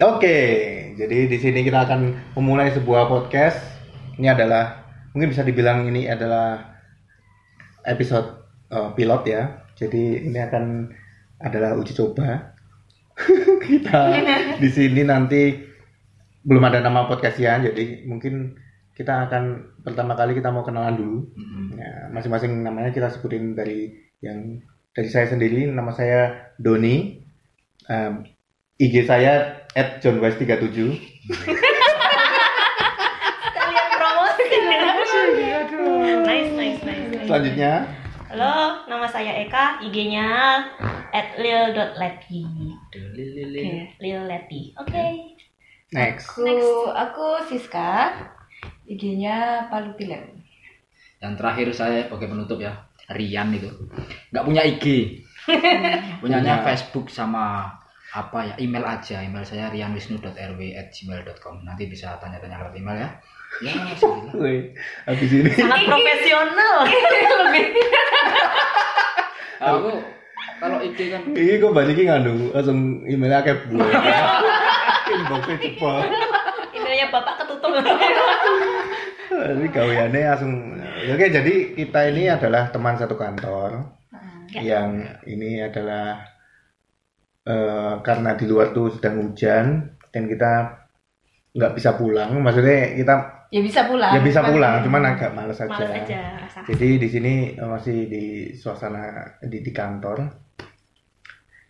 Oke, jadi di sini kita akan memulai sebuah podcast. Ini adalah mungkin bisa dibilang ini adalah episode eh, pilot ya. Jadi ini akan adalah uji coba. kita di sini nanti belum ada nama podcastnya, jadi mungkin kita akan pertama kali kita mau kenalan dulu. Ya, masing-masing namanya kita sebutin dari yang dari saya sendiri, nama saya Doni. Um, IG saya at johnwest37 Kalian promosi. nice, nice, nice, nice. Selanjutnya Halo, nama saya Eka, IG-nya at lil.leti. Oke, Lil Leti. Oke. next. Aku, aku Siska, IG-nya Palu Pilen. Yang terakhir saya sebagai penutup ya, Rian itu. Nggak punya IG. Punyanya Punya. Facebook sama apa ya, email aja. Email saya rianwisnu.rw@gmail.com. Nanti bisa tanya-tanya lewat email ya. Ya, alhamdulillah. Wih, habis ini Sangat profesional. Aku kalau IG kan ini kok balikin nganu langsung emailnya kayak buah. Inboxnya cepet. Emailnya Bapak ketutup. Ini gaweannya langsung. Oke, jadi kita ini adalah teman satu kantor Ya. yang ini adalah eh, karena di luar tuh sedang hujan dan kita nggak bisa pulang. Maksudnya kita Ya bisa pulang. ya bisa Cuman- pulang, cuman agak males aja. Males aja rasa. Jadi di sini eh, masih di suasana di, di kantor.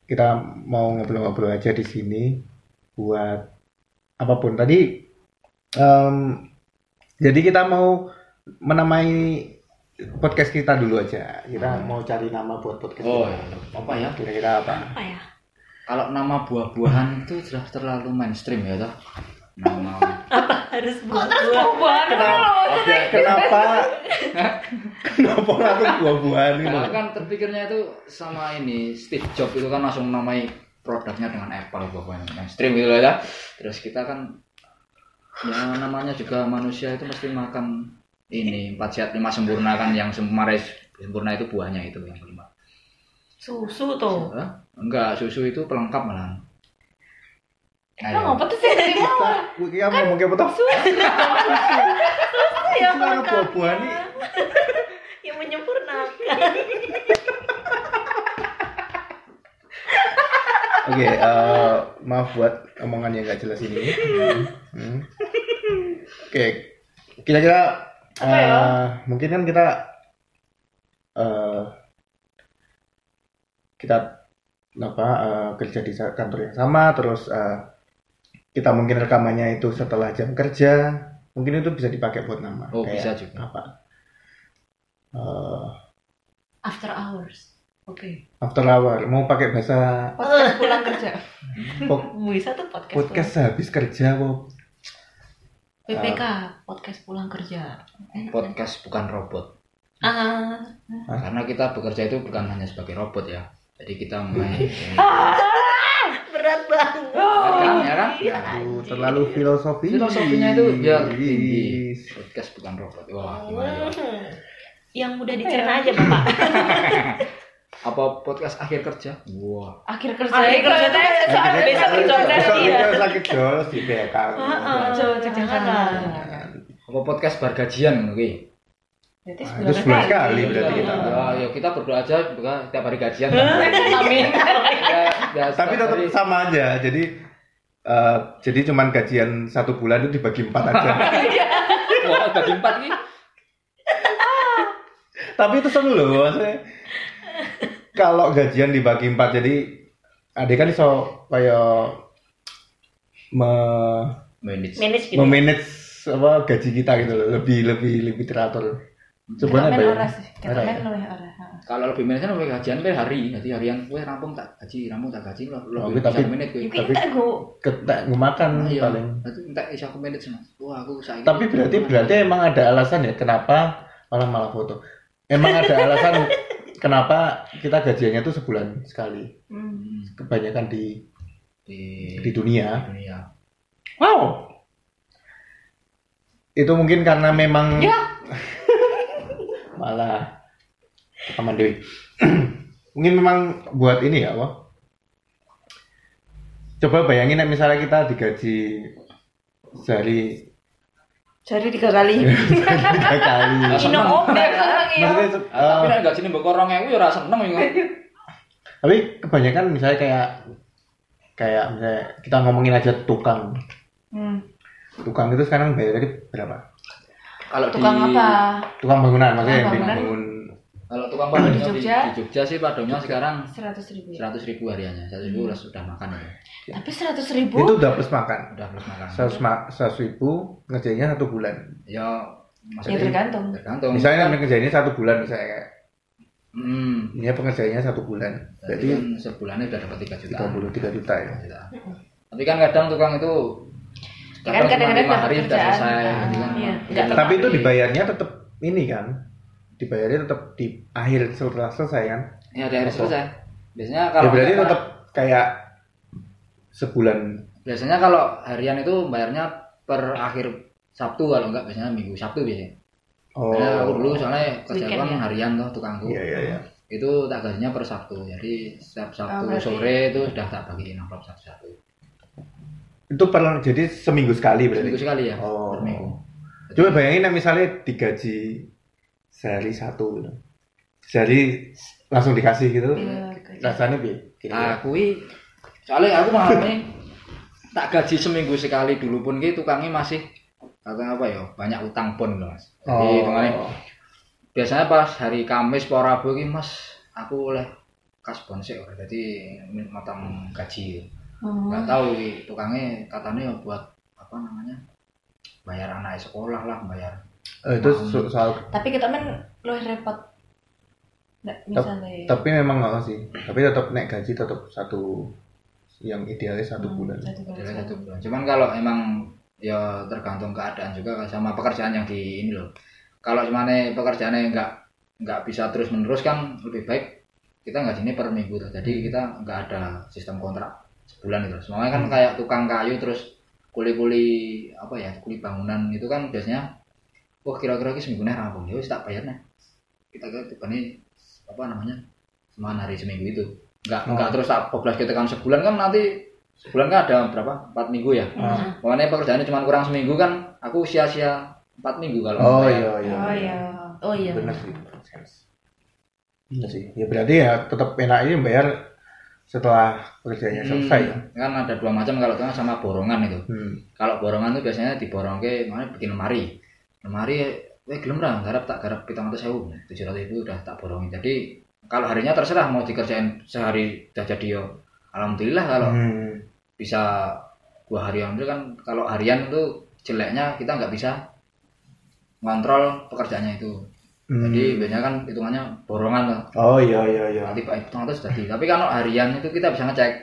Kita mau ngobrol-ngobrol aja di sini buat apa pun. Tadi em, jadi kita mau menamai podcast kita dulu aja. Kita mau cari nama buat podcast. Oh, kita. apa ya? Kira-kira apa? Apa ya? Kalau nama buah-buahan itu sudah terlalu mainstream ya toh. Nama Harus buah-buah. Oke, kenapa? kenapa langsung buah-buahan ini? Karena kan terpikirnya itu sama ini Steve Jobs itu kan langsung namai produknya dengan Apple buah-buahan mainstream gitu ya. Terus kita kan ya namanya juga manusia itu mesti makan ini empat sehat lima sempurna kan yang sempurna sempurna itu buahnya itu yang kelima. Susu tuh. Hah? Enggak, susu itu pelengkap malah. Emang apa tuh sih? Kita, kita ngomong kayak apa tuh? Ya, Susu sama buah-buahan nih. yang menyempurnakan. Oke, eh, maaf buat omongan yang gak jelas ini. Hmm. Oke, kira-kira Apa ya? eh, mungkin kan kita eh, kita apa eh, kerja di kantor yang sama, terus eh, kita mungkin rekamannya itu setelah jam kerja, mungkin itu bisa dipakai buat nama. Oh, Kayak bisa juga. Apa? Eh, After hours. Oke. after hour, mau pakai bahasa Podcast pulang kerja. po- Bisa tuh podcast. podcast habis kerja, kok. PPK, podcast pulang kerja. Enak, Podcast bukan robot. Ah, Karena kita bekerja itu bukan hanya sebagai robot ya. Jadi kita main berat banget. kan ya kan? Aduh, terlalu filosofi. Filosofinya itu ya tinggi. Podcast bukan robot. Wah, gimana ya? Hmm. Yang mudah dicerna aja, Bapak. Apa podcast akhir kerja? Wah. Akhir kerja. Akhir kerja tuh soal besok kerja Besok iya. kita sakit jolos di BK. Heeh, jangan. Apa podcast bar gajian ngono Berarti Nah, itu sebulan sekali berarti kita. Ya, ya kita berdoa aja buka tiap hari gajian. Amin. Ya, ya, Tapi tetap hari- sama aja. Jadi eh, jadi cuman gajian satu bulan itu dibagi empat aja. Wah, bagi empat nih. Tapi itu seru loh maksudnya. Kalau gajian dibagi empat jadi adik kan iso kayak me Manage. Manage gitu. memanage apa gaji kita gitu loh. Lebih lebih lebih teratur. Sebenarnya ya? ya? heeh. Kalau lebih manage kan lebih gajian per hari. Jadi harian gue rampung tak gaji, rampung tak gaji lo Oh, lebih tapi- bisa manage gue. Tapi-. Ketek makan Iya. paling. Nanti minta bisa aku manage mas. Wah aku sayang. Tapi berarti berarti emang ada alasan ya kenapa malah malah foto. Emang ada alasan kenapa kita gajiannya tuh sebulan sekali. Hmm. Kebanyakan di di, di dunia. dunia. Wow. Itu mungkin karena memang Ya. Malah aman Dewi. mungkin memang buat ini ya, Wah. Coba bayangin misalnya kita digaji sehari Jadi tiga kali. tiga kali. Maksudnya itu, Ah, tapi eh, nek gajine mbok 2000 ya ora seneng ya. tapi kebanyakan misalnya kayak kayak misalnya kita ngomongin aja tukang. Hmm. Tukang itu sekarang bayarnya berapa? Kalau di Tukang apa? Tukang bangunan maksudnya yang Tukang bangunan. dibangun. Kalau tukang padangnya Di di, Jogja? di Jogja sih padangnya sekarang Seratus ribu. ya? 100 ribu hariannya. 100 ribu udah sudah makan ya. Tapi seratus ribu? Itu udah plus makan. Udah plus makan. Seratus ma- seratus ribu ngerjainnya satu bulan. Ya Ya maksudnya tergantung. tergantung. Misalnya ngerjainnya satu bulan misalnya kayak hmm. ini pengerjaannya satu bulan. Jadi Jadi kan sebulannya udah dapat 3 juta. 33 juta ya. Juta. Tapi kan kadang tukang itu Ya kan kadang-kadang dapat hari kerjaan. selesai. Ah, Jadi kan iya. Nggak Tapi itu dibayarnya tetap ini kan. Dibayarnya tetap di akhir setelah selesai kan. Ya hari Apa? selesai. Biasanya Ya kalau berarti kita- tetap kayak sebulan. biasanya kalau harian itu bayarnya per akhir Sabtu kalau enggak biasanya minggu Sabtu biasanya. Oh. Karena aku dulu soalnya kerja kan ya? harian tuh tukangku. Iya iya iya. Itu tak gajinya per Sabtu. Jadi setiap Sabtu Oh, berarti- sore itu sudah tak bagiin amplop satu-satu. Itu per jadi seminggu sekali berarti. Seminggu sekali ya. Oh. Per minggu. Coba bayangin nih, misalnya digaji sehari satu gitu. Sehari langsung dikasih gitu. Iya, Rasanya bi. Kira-kira. Aku soalnya aku mengalami tak gaji seminggu sekali dulu pun gitu tukangnya masih kata apa ya banyak utang pun loh mas. Jadi Oh. hitungannya biasanya pas hari Kamis po Rabu ini mas aku oleh kas bonsek ora. jadi matang gaji Oh. nggak tahu i, tukangnya katanya buat apa namanya bayar anak sekolah lah bayar Eh, itu so- soal Tapi kita men lu repot. Nggak misalnya. tapi memang nggak sih. Tapi tetap naik gaji tetap satu yang idealnya satu Hmm, bulan. Jadi satu bulan. Cuman kalau emang ya tergantung keadaan juga sama pekerjaan yang di ini loh. Kalau cuman pekerjaannya nggak nggak bisa terus menerus kan lebih baik kita nggak sini per minggu tuh. Jadi kita nggak ada sistem kontrak sebulan itu. Semuanya kan kayak tukang kayu terus kuli-kuli apa ya kuli bangunan itu kan biasanya wah kira-kira ini seminggu nih rampung ya wis tak bayarnya kita ke tukangnya apa namanya cuma hari seminggu itu nggak Oh. nggak terus tak poblas kita kan sebulan kan nanti sebulan kan ada berapa empat minggu ya Ah. Pokoknya pekerjaannya cuma kurang seminggu kan aku sia-sia empat minggu kalau Oh bayar. iya iya. Oh iya. Oh iya. Benar sih. Iya sih. Ya berarti ya tetap enak ini bayar setelah pekerjaannya selesai. ya. Hmm, kan ada dua macam kalau tengah sama borongan itu. Hmm. kalau borongan itu biasanya diborong ke mana bikin lemari. Lemari weh gelem ra? Garap tak garap pitung ratus sewu tujuh ratus ribu udah tak borongin jadi kalau harinya terserah mau dikerjain sehari udah jadi yo. Alhamdulillah kalau Hmm. bisa dua hari. Ambil kan kalau harian itu jeleknya kita nggak bisa ngontrol pekerjaannya itu Hmm. jadi biasanya kan hitungannya borongan tuh Oh iya iya iya. nanti pak hitung atas jadi tapi kalau harian itu kita bisa ngecek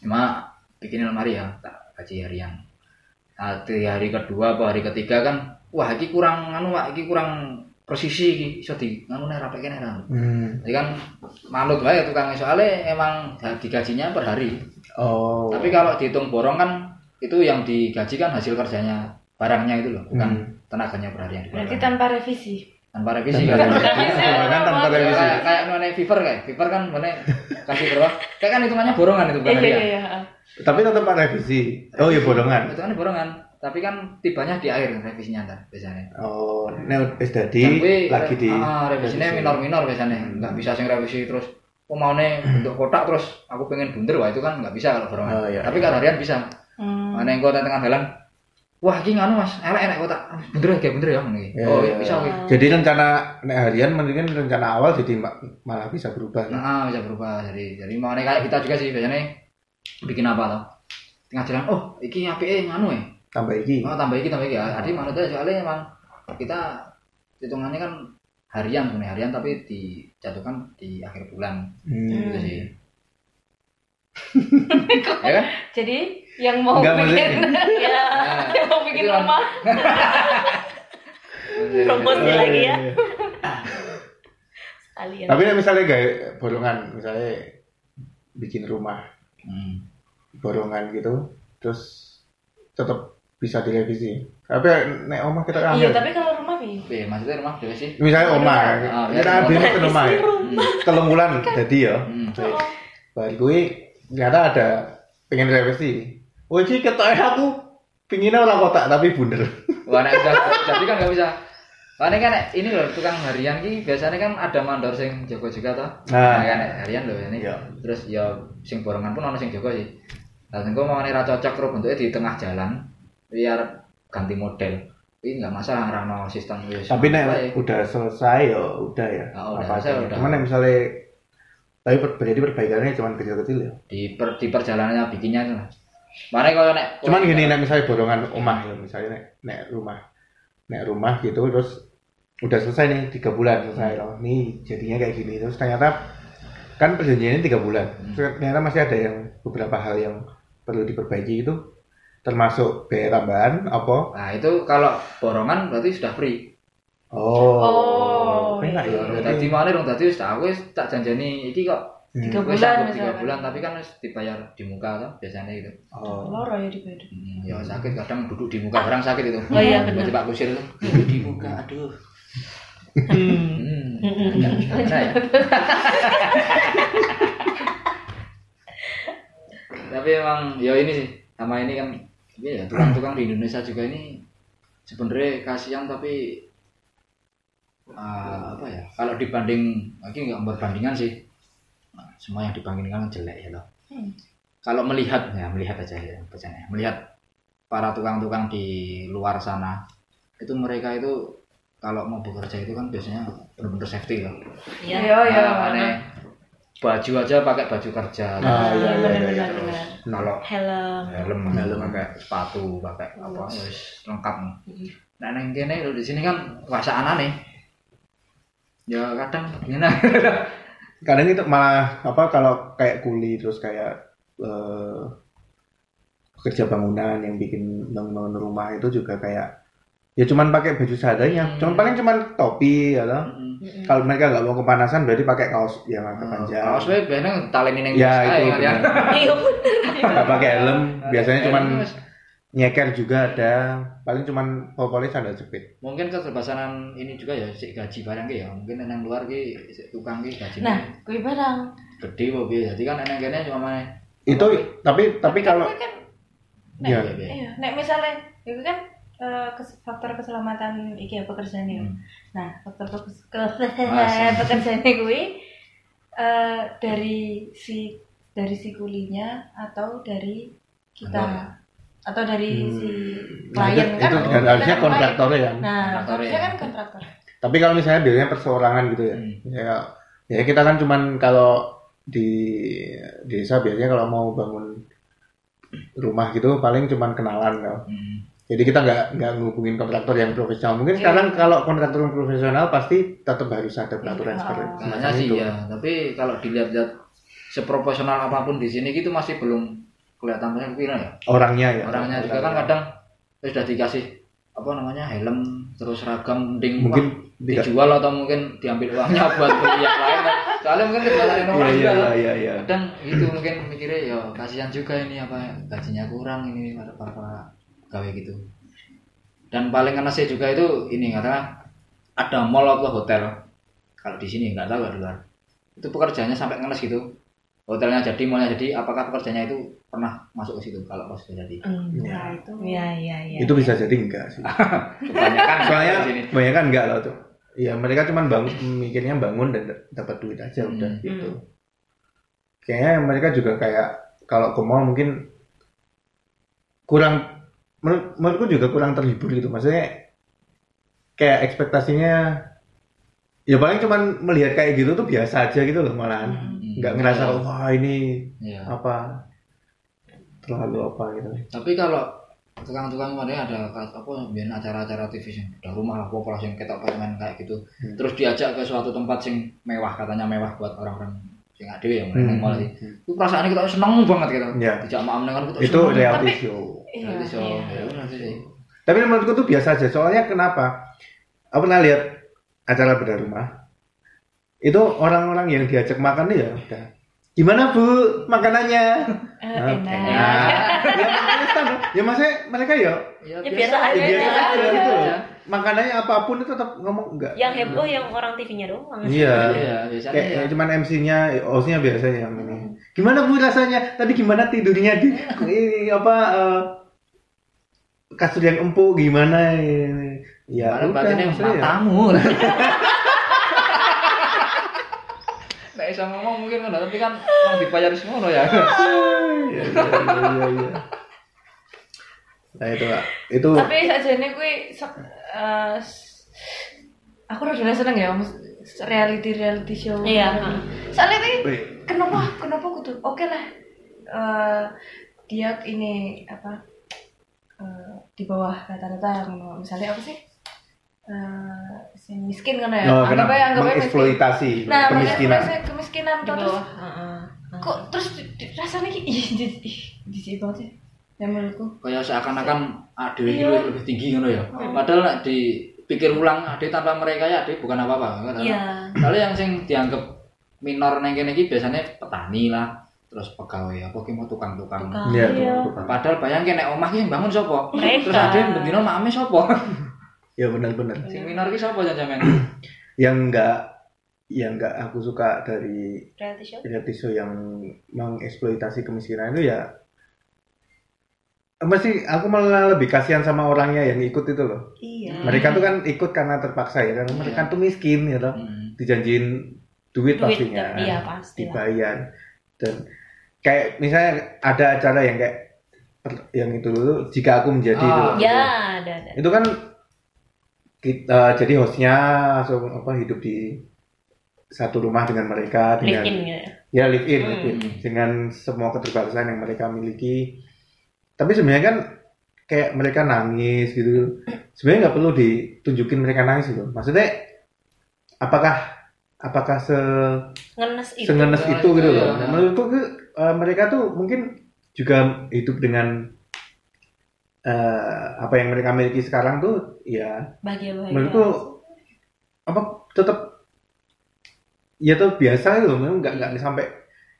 cuma bikin lemari ya tak gaji harian nah, di hari kedua atau hari ketiga kan wah ini kurang anu pak ini kurang presisi iki iso di anu nih rapek nih Hmm. jadi kan manut wae tukang soalnya emang digajinya per hari Oh. tapi kalau dihitung borong kan itu yang digaji kan hasil kerjanya barangnya itu loh bukan Hmm. tenaganya per hari yang Berarti tanpa revisi. Tanpa revisi Tanpa kan revisi. Kan tanpa revisi. kayak kayak mana fever kayak fever kan mana kasih berapa kayak kan hitungannya borongan itu bukan Iya iya iya. Tapi tetap ada revisi. Oh iya borongan. itu kan borongan tapi kan tibanya di akhir revisinya ntar biasanya Oh, ini wis dadi lagi di ah, revisinya revisi. minor-minor biasanya nggak bisa sing revisi terus oh mau bentuk kotak terus aku pengen bunder wah itu kan nggak bisa kalau borongan Oh, iya. tapi kalau harian bisa Hmm. mana yang kota tengah jalan wah ini nganu mas elek elek kotak Ah, bener ya kayak bener ya ini Ya, oh ya, iya bisa ya. oke Jadi rencana nek harian mungkin rencana awal jadi ma- malah bisa berubah. nah bisa berubah jadi jadi mau kayak kita juga sih biasanya bikin apa toh tengah jalan oh iki api nganu ya Tambah iki. Oh tambah iki tambah iki ya. Jadi aja soalnya emang kita hitungannya kan harian sebenarnya harian tapi dijatuhkan di akhir bulan Hmm. gitu sih. ya kan? Jadi yang mau Enggak, bikin Ya. Nah, yang mau bikin itu kan- rumah Promosi lagi ya. Iya. Sekalian. Tapi misalnya gak borongan, misalnya bikin rumah Hmm. borongan gitu, terus tetap bisa direvisi. Tapi nek omah kita kan Iya, tapi kalau rumah nih. Iya, maksudnya rumah juga sih. misalnya omah, Ah, kita iya, ada ke rumah ya. Hmm. Telung bulan jadi ya. Hmm. Baik. Baru gue ternyata ada pengen revisi. Oh iki ketoknya aku pinginnya orang kotak tapi bundel. Wah, nek udah jadi kan nggak bisa. Wah, ini kan ini loh tukang harian ki biasanya kan ada mandor sing jago juga toh. Nah. Nah, kan harian loh ini. Iya. Terus ya sing borongan pun ono sing jago sih. Lah sing mau ra cocok karo bentuknya di tengah jalan biar ganti model. Ini nggak masalah ngerano sistem wis. Tapi nek Wae. udah selesai ya udah ya. Ah, udah Apa selesai, udah. Cuman misalnya tapi per, berarti perbaikannya cuma kecil-kecil ya. di per, di perjalanannya bikinnya. Mana kalau nek Cuman gini nek misalnya borongan rumah ya, misalnya nek, nek rumah nek rumah gitu terus udah selesai nih tiga bulan selesai Hmm. loh. Nih jadinya kayak gini terus ternyata kan perjanjiannya tiga bulan. Hmm. Terus ternyata masih ada yang beberapa hal yang perlu diperbaiki itu termasuk biaya tambahan apa? Nah, itu kalau borongan berarti sudah free. Oh, Oh, enak iya. ya. Ya, tadi mana dong tadi wis tak wis tak janjani iki kok Hmm. Tiga Wis bulan tiga misalnya. bulan tapi kan wis dibayar di muka tuh biasanya gitu. Oh. Loro ya di beda. Hmm, ya sakit kadang duduk di muka orang sakit itu. Oh iya, benar. Tiba-tiba kusir itu duduk di muka aduh. Hmm. Gimana ya? Tapi emang ya ini sih sama ini kan ya tukang-tukang di Indonesia juga ini sebenarnya kasihan tapi ah, apa ya kalau dibanding lagi nggak berbandingan sih semua yang dibandingkan kan jelek ya loh Hmm. kalau melihat ya melihat aja ya bacanya melihat para tukang-tukang di luar sana itu mereka itu kalau mau bekerja itu kan biasanya benar-benar safety loh Iya, iya. Nah, aneh. baju aja pakai baju kerja Ah, iya, iya, iya, iya. benar. kalau Helm. helm Helm. pakai sepatu pakai apa Yes. wis lengkap Mm. nah neng kene lho, di sini kan wasaan aneh ya kadang gimana kadang itu malah apa kalau kayak kuli terus kayak eh, pekerja bangunan yang bikin bangun rumah itu juga kayak ya cuman pakai baju seadanya Hmm. cuman paling cuman topi ya. Mm-mm. kalau mereka nggak mau kepanasan berarti pakai kaos yang agak panjang kaos biasanya taleni neng ya ae, itu kan, ya. benar. Iya, nggak pakai helm biasanya cuman nyeker juga ada paling cuman pokoknya sandal jepit. Mungkin keterbasanan ini juga ya si gaji barang ya. Mungkin nang luar ki si tukang ki gaji Nah, kuwi barang. gede kok piye? Jadi kan nang kene cuma mana itu tapi tapi kalau Kuwi kan ya iya, nek misalnya itu kan eh, kes- faktor keselamatan iki ya pekerjaan ya. Hmm. Nah, faktor pekerjaan kuwi eh, dari si dari si kulinya atau dari kita? Vendor. Atau dari Hmm. si Nah, klien itu, kan itu kita kan harusnya kan klien. kontraktornya kan Nah, Kontraktor harusnya ya. kan kontraktor. Tapi kalau misalnya biasanya perseorangan gitu ya, Hmm. ya, ya kita kan cuman kalau di desa biasanya kalau mau bangun rumah gitu paling cuman kenalan kan. Hmm. Jadi kita nggak nggak ngubungin kontraktor yang profesional. Mungkin Iya. sekarang kalau kontraktor yang profesional pasti tetap harus ada peraturan Iya. seperti semacam sih itu. ya, tapi kalau dilihat-lihat seproporsional apa pun di sini gitu masih belum kelihatan banyak kira ya. Orangnya ya. Orangnya juga kan kadang sudah dikasih apa namanya helm terus seragam mending mungkin wah, dijual atau mungkin diambil uangnya buat beli yang lain kan. Soalnya mungkin kebetulan Iya orang iya juga. iya iya. iya. Kadang itu mungkin mikirnya ya kasihan juga ini apa gajinya kurang ini para para gawe gitu. Dan paling kena saya juga itu ini kata ada mall atau hotel. Kalau di sini nggak tahu di luar. Itu pekerjaannya sampai ngenes gitu. Hotelnya jadi, mallnya jadi, apakah pekerjaannya itu pernah masuk ke situ kalau pas sudah jadi? Nah, itu. Iya, iya, iya. Itu bisa jadi enggak sih. Kebanyakan Soalnya kan enggak loh tuh. Iya mereka cuman bangun mikirnya bangun dan dapat duit aja Hmm. udah gitu. Kayaknya mereka juga kayak kalau ke mall mungkin kurang menurut, menurutku juga kurang terhibur gitu. Maksudnya kayak ekspektasinya ya paling cuman melihat kayak gitu tuh biasa aja gitu loh malahan. Hmm. Nggak ngerasa wah ini Iya. apa terlalu apa gitu. Tapi kalau tukang-tukang kemarin ada apa biar acara-acara TV sing udah rumah lah pola sing ketok pengen kayak gitu. Hmm. Terus diajak ke suatu tempat sing mewah katanya mewah buat orang-orang sing gak dhewe yang Hmm. meneng mall iki. Itu perasaannya kita seneng banget gitu. Iya. Dijak maam dengan kita Itu seneng. reality Tapi- show. Iya, Reality show. iya. Ya udah sih. Tapi menurutku tuh biasa aja. Soalnya kenapa? Aku pernah lihat acara bedah rumah. Itu orang-orang yang diajak makan nih ya udah. Gimana bu makanannya? Eh, Ah, enak. ya, ya maksudnya mereka ya, Ya, biasa ya aja. biasa aja Iya. gitu. loh. Makanannya apa pun itu tetap ngomong enggak. Yang heboh yang orang TV-nya doang. Iya. Iya, biasanya Kayak ya. cuman MC-nya, host-nya biasa yang ini. gimana bu rasanya tadi gimana tidurnya di ini apa eh, kasur yang empuk gimana ini ya udah maksudnya ya. matamu. Nggak bisa ngomong mungkin kan, tapi kan orang dibayar semua ya. Iya, iya, iya, iya. nah itu Kak. itu Tapi sajane kuwi se- eh, aku udah seneng ya mas reality reality show. Iya. Soalnya ini kenapa kenapa kudu oke lah eh, dia ini apa eh, di bawah rata-rata yang misalnya apa sih eh si miskin kan ya oh, anggap kenapa aja anggap aja miskin. mengeksploitasi nah kemiskinan kemiskinan kemiskinan di terus bawah heeh. kok terus rasanya kayak ih di banget sih ya menurutku Kayak seakan-akan ade iki Iya. lebih tinggi ngono ya. Padahal nek dipikir ulang ade tanpa mereka ya ade bukan apa-apa. kan? Iya. Soalnya yang sing dianggap minor neng kene iki biasanya petani lah, terus pegawai apa ki mau tukang-tukang. Tukang. Iya, Iya. Padahal bayangke nek omah ki bangun sapa? Terus ade bendino makame sapa? Ya benar-benar sing minor ki sapa yang enggak yang enggak aku suka dari Reality show. reality show yang mengeksploitasi kemiskinan itu ya mesti aku malah lebih kasihan sama orangnya yang ikut itu loh Iya. mereka tuh kan ikut karena terpaksa ya karena mereka Iya. tuh miskin ya toh Hmm. dijanjiin duit, Duit, pastinya iya, pasti lah. dibayar dan kayak misalnya ada acara yang kayak yang itu dulu jika aku menjadi Ah, itu Ya, ada ada. itu kan kita jadi hostnya langsung apa hidup di satu rumah dengan mereka Live dengan in gitu. ya live in, Hmm. live in. dengan semua keterbatasan yang mereka miliki tapi sebenarnya kan kayak mereka nangis gitu sebenarnya nggak perlu ditunjukin mereka nangis gitu maksudnya apakah apakah se Ngenes itu. sengenes Iya, itu gitu iya. loh Nah, menurutku eh, mereka tuh mungkin juga hidup dengan eh, apa yang mereka miliki sekarang tuh ya Bahagia-bahagia. menurutku apa tetap ya tuh biasa gitu memang nggak nggak sampai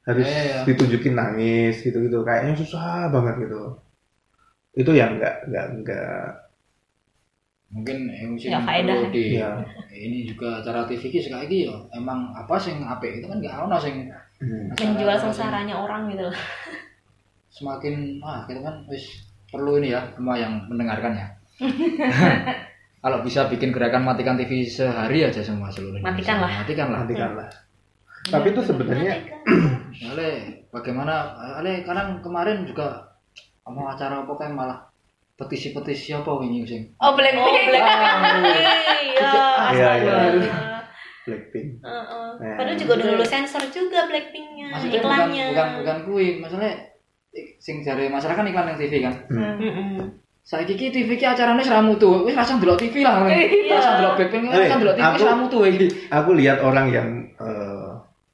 harus Iya, iya. ditunjukin nangis gitu gitu kayaknya susah banget gitu itu yang nggak nggak nggak mungkin yang sing Ya, faedah. perlu di ya ini juga acara TV ki sekali lagi ya emang apa sing apik itu kan gak ono sing hmm. menjual sengsaranya orang gitu. semakin ah kita kan wis perlu ini ya semua yang mendengarkan ya kalau bisa bikin gerakan matikan TV sehari aja semua seluruh Indonesia. Matikan lah. matikan lah nantikan lah tapi itu sebenarnya Ale, bagaimana Ale kadang kemarin juga mau acara apa kan malah petisi-petisi apa ini sing Oh, oh Blackpink Blackpink. Iya. Iya, iya. Blackpink Heeh. Nah. Padahal juga udah dulu sensor juga Blackpinknya, bukan iklannya. bukan bukan kui maksudnya sing jare masyarakat iklan yang TV kan Hmm. Mm-mm. saiki ki TV ki acarane seramu tuh wis rasa ndelok TV lah Iya. rasa ndelok Eh, rasa ndelok TV aku- seramu tuh iki aku lihat orang yang eh,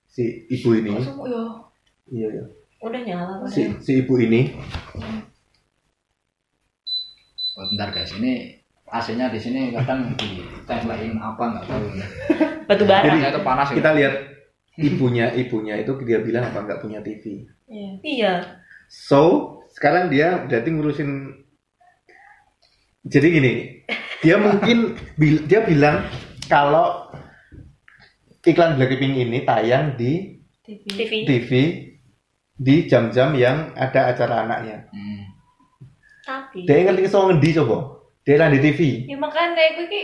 si ibu ini Langsung, yo iya iya Udah nyala kok. si si ibu ini oh, bentar guys ini AC-nya di sini kadang ditempelin apa nggak tahu Batu bara. Jadi, itu panas gitu. kita lihat ibunya ibunya itu dia bilang apa nggak punya TV iya Iya. So sekarang dia berarti ngurusin jadi gini dia mungkin bil- dia bilang kalau iklan Blackpink ini tayang di TV TV. TV di jam-jam yang ada acara anaknya. Hmm. Tapi dia ngerti soal ngendi coba. Dia lah di TV ya makanya gue ki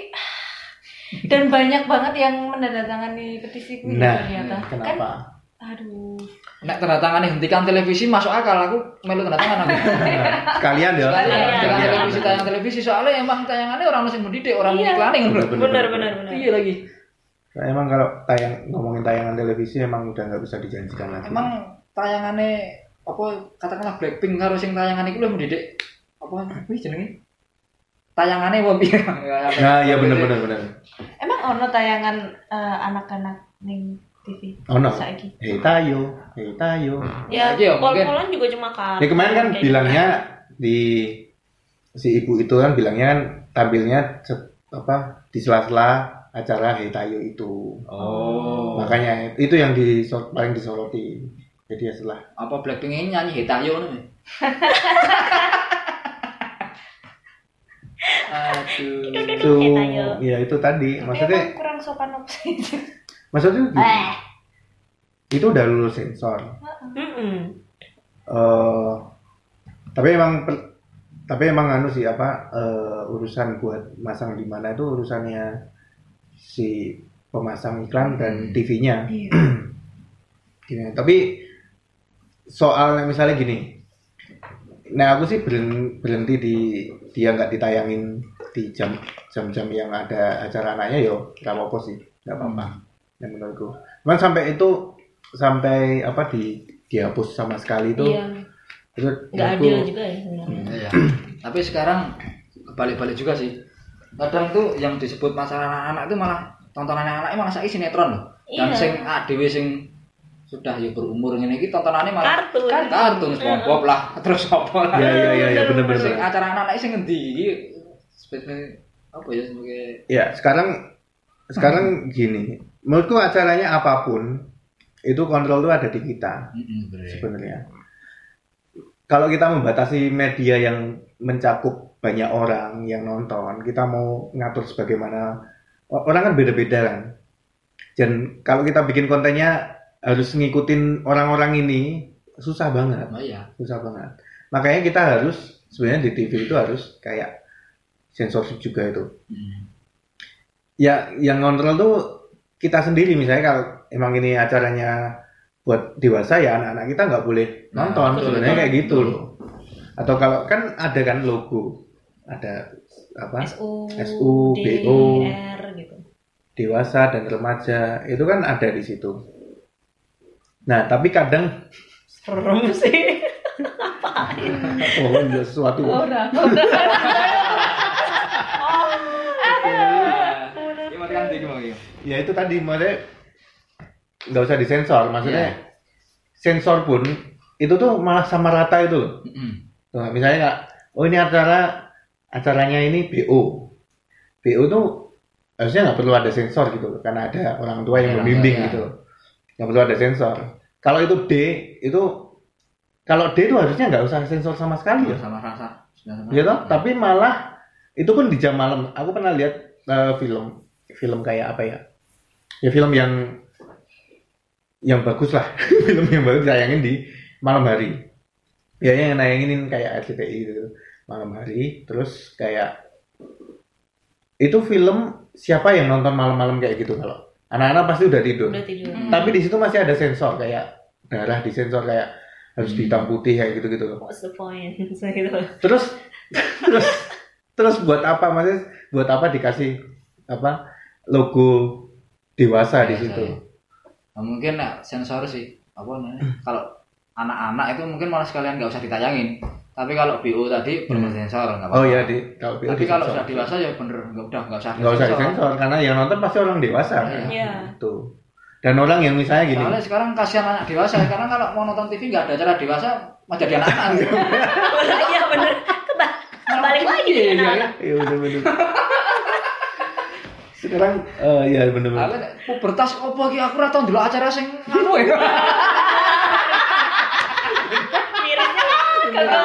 dan banyak banget yang menandatangani petisi gue nah ternyata. kenapa? Kan aduh Nek tanda tangan hentikan televisi masuk akal aku melu tanda tangan aku. sekalian ya Sekalian Sekalian. televisi tayang televisi soalnya emang tayangannya orang masih mendidik orang Iya. iklan yang Bener, benar benar benar. Iya lagi. Nah, emang kalau tayang ngomongin tayangan televisi emang udah nggak bisa dijanjikan lagi Emang tayangannya apa katakanlah Blackpink karo sing tayangan iku lu mendidik apa kuwi jenenge? Tayangannya apa piye? nah ya bener bener bener emang ono tayangan eh, anak-anak ning TV oh no saiki hei tayo hei tayo Ya, Lagi ya, mungkin. pol-polan juga cuma kan. ya kemarin kan bilangnya di si ibu itu kan bilangnya kan tampilnya se- apa di sela-sela acara hei tayo itu Oh. makanya itu yang di paling disoroti jadi ya setelah Apa Blackpink ini nyanyi Hitayo nih? Aduh. itu Tayo. ya itu tadi Tapi maksudnya kurang sopan apa sih maksudnya gini, Eh, itu udah lulus sensor Mm-mm. eh tapi emang per- tapi emang anu sih apa eh, urusan buat masang di mana itu urusannya si pemasang iklan dan TV-nya. Iya. Gini, tapi soal misalnya gini, nah aku sih berhenti, berhenti di dia nggak ditayangin di jam jam-jam yang ada acara anaknya yo nggak apa-apa sih nggak apa-apa yang menurutku. Cuman sampai itu sampai apa di dihapus sama sekali itu Iya. itu Nggak adil juga ya sebenarnya. Iya. Tapi sekarang kebalik-balik juga sih. Kadang tuh yang disebut masalah anak-anak itu malah tontonan anak-anak malah saiki sinetron loh. Dan Iya. sing adewe sing sudah ya berumur ngene iki tontonannya malah Kartun. kartun SpongeBob lah, terus apa lah. Iya iya iya ya, bener bener. Sing acara anak-anak sing ngendi iki apa ya sebagai Ya sekarang sekarang gini, menurutku acaranya apa pun itu kontrol tuh ada di kita sebenarnya. Kalau kita membatasi media yang mencakup banyak orang yang nonton, kita mau ngatur sebagaimana orang kan beda-beda kan. Dan kalau kita bikin kontennya harus ngikutin orang-orang ini susah banget. Oh iya. susah banget. Makanya kita harus sebenarnya di TV itu harus kayak sensorship juga itu. Mm. Ya, yang ngontrol tuh kita sendiri misalnya kalau emang ini acaranya buat dewasa ya anak-anak kita nggak boleh Nah, nonton betul, sebenarnya kayak gitu loh. Atau kalau kan ada kan logo, ada apa SU, SU, D, BO. R gitu. dewasa dan remaja itu kan ada di situ. Nah tapi kadang Serem sih. oh iya, sesuatu Ora. Iya, mati ya itu tadi maksudnya nggak usah disensor maksudnya Iya. sensor pun itu tuh malah sama rata itu loh Mm-mm. Tuh, misalnya nggak oh ini acara acaranya ini BO BO tuh harusnya nggak perlu ada sensor gitu loh, karena ada orang tua yang Iya, membimbing iya. gitu loh. nggak perlu ada sensor kalau itu D itu kalau D itu harusnya nggak usah sensor sama sekali ya sama rasa. Rasa. tapi malah itu pun di jam malam aku pernah lihat eh, film film kayak apa ya? Ya film yang yang bagus lah. Film yang bagus ditayangin di malam hari. Ya yang nayangin kayak RCTI gitu. Malam hari terus kayak itu film siapa yang nonton malam-malam kayak gitu? Kalau anak-anak pasti udah tidur. Udah tidur. tapi di situ masih ada sensor kayak darah di sensor kayak harus Hmm. hitam putih kayak gitu gitu loh What's the point? Gitu. terus terus terus buat apa? Maksudnya buat apa dikasih apa logo dewasa di situ. ya. Nah, mungkin nah, sensor sih apa namanya? Kalau anak-anak itu mungkin malah sekalian nggak usah ditayangin. Tapi kalau BO tadi benar sensor nggak apa-apa oh iya di kalau BO tapi kalau sudah dewasa ya bener nggak udah nggak usah nggak usah disensor. karena yang nonton pasti orang dewasa. Iya. Iya. tuh dan orang yang misalnya gini. Soalnya sekarang kasihan anak dewasa karena kalau mau nonton TV nggak ada acara dewasa mau jadi anak-anak. Gitu. Iya bener. Keba- Balik lagi Iya, iya, iya sekarang eh ya bener-bener Aku nek pubertas opo iki aku ora tau ndelok acara sing anu ya. Mirisnya kagak.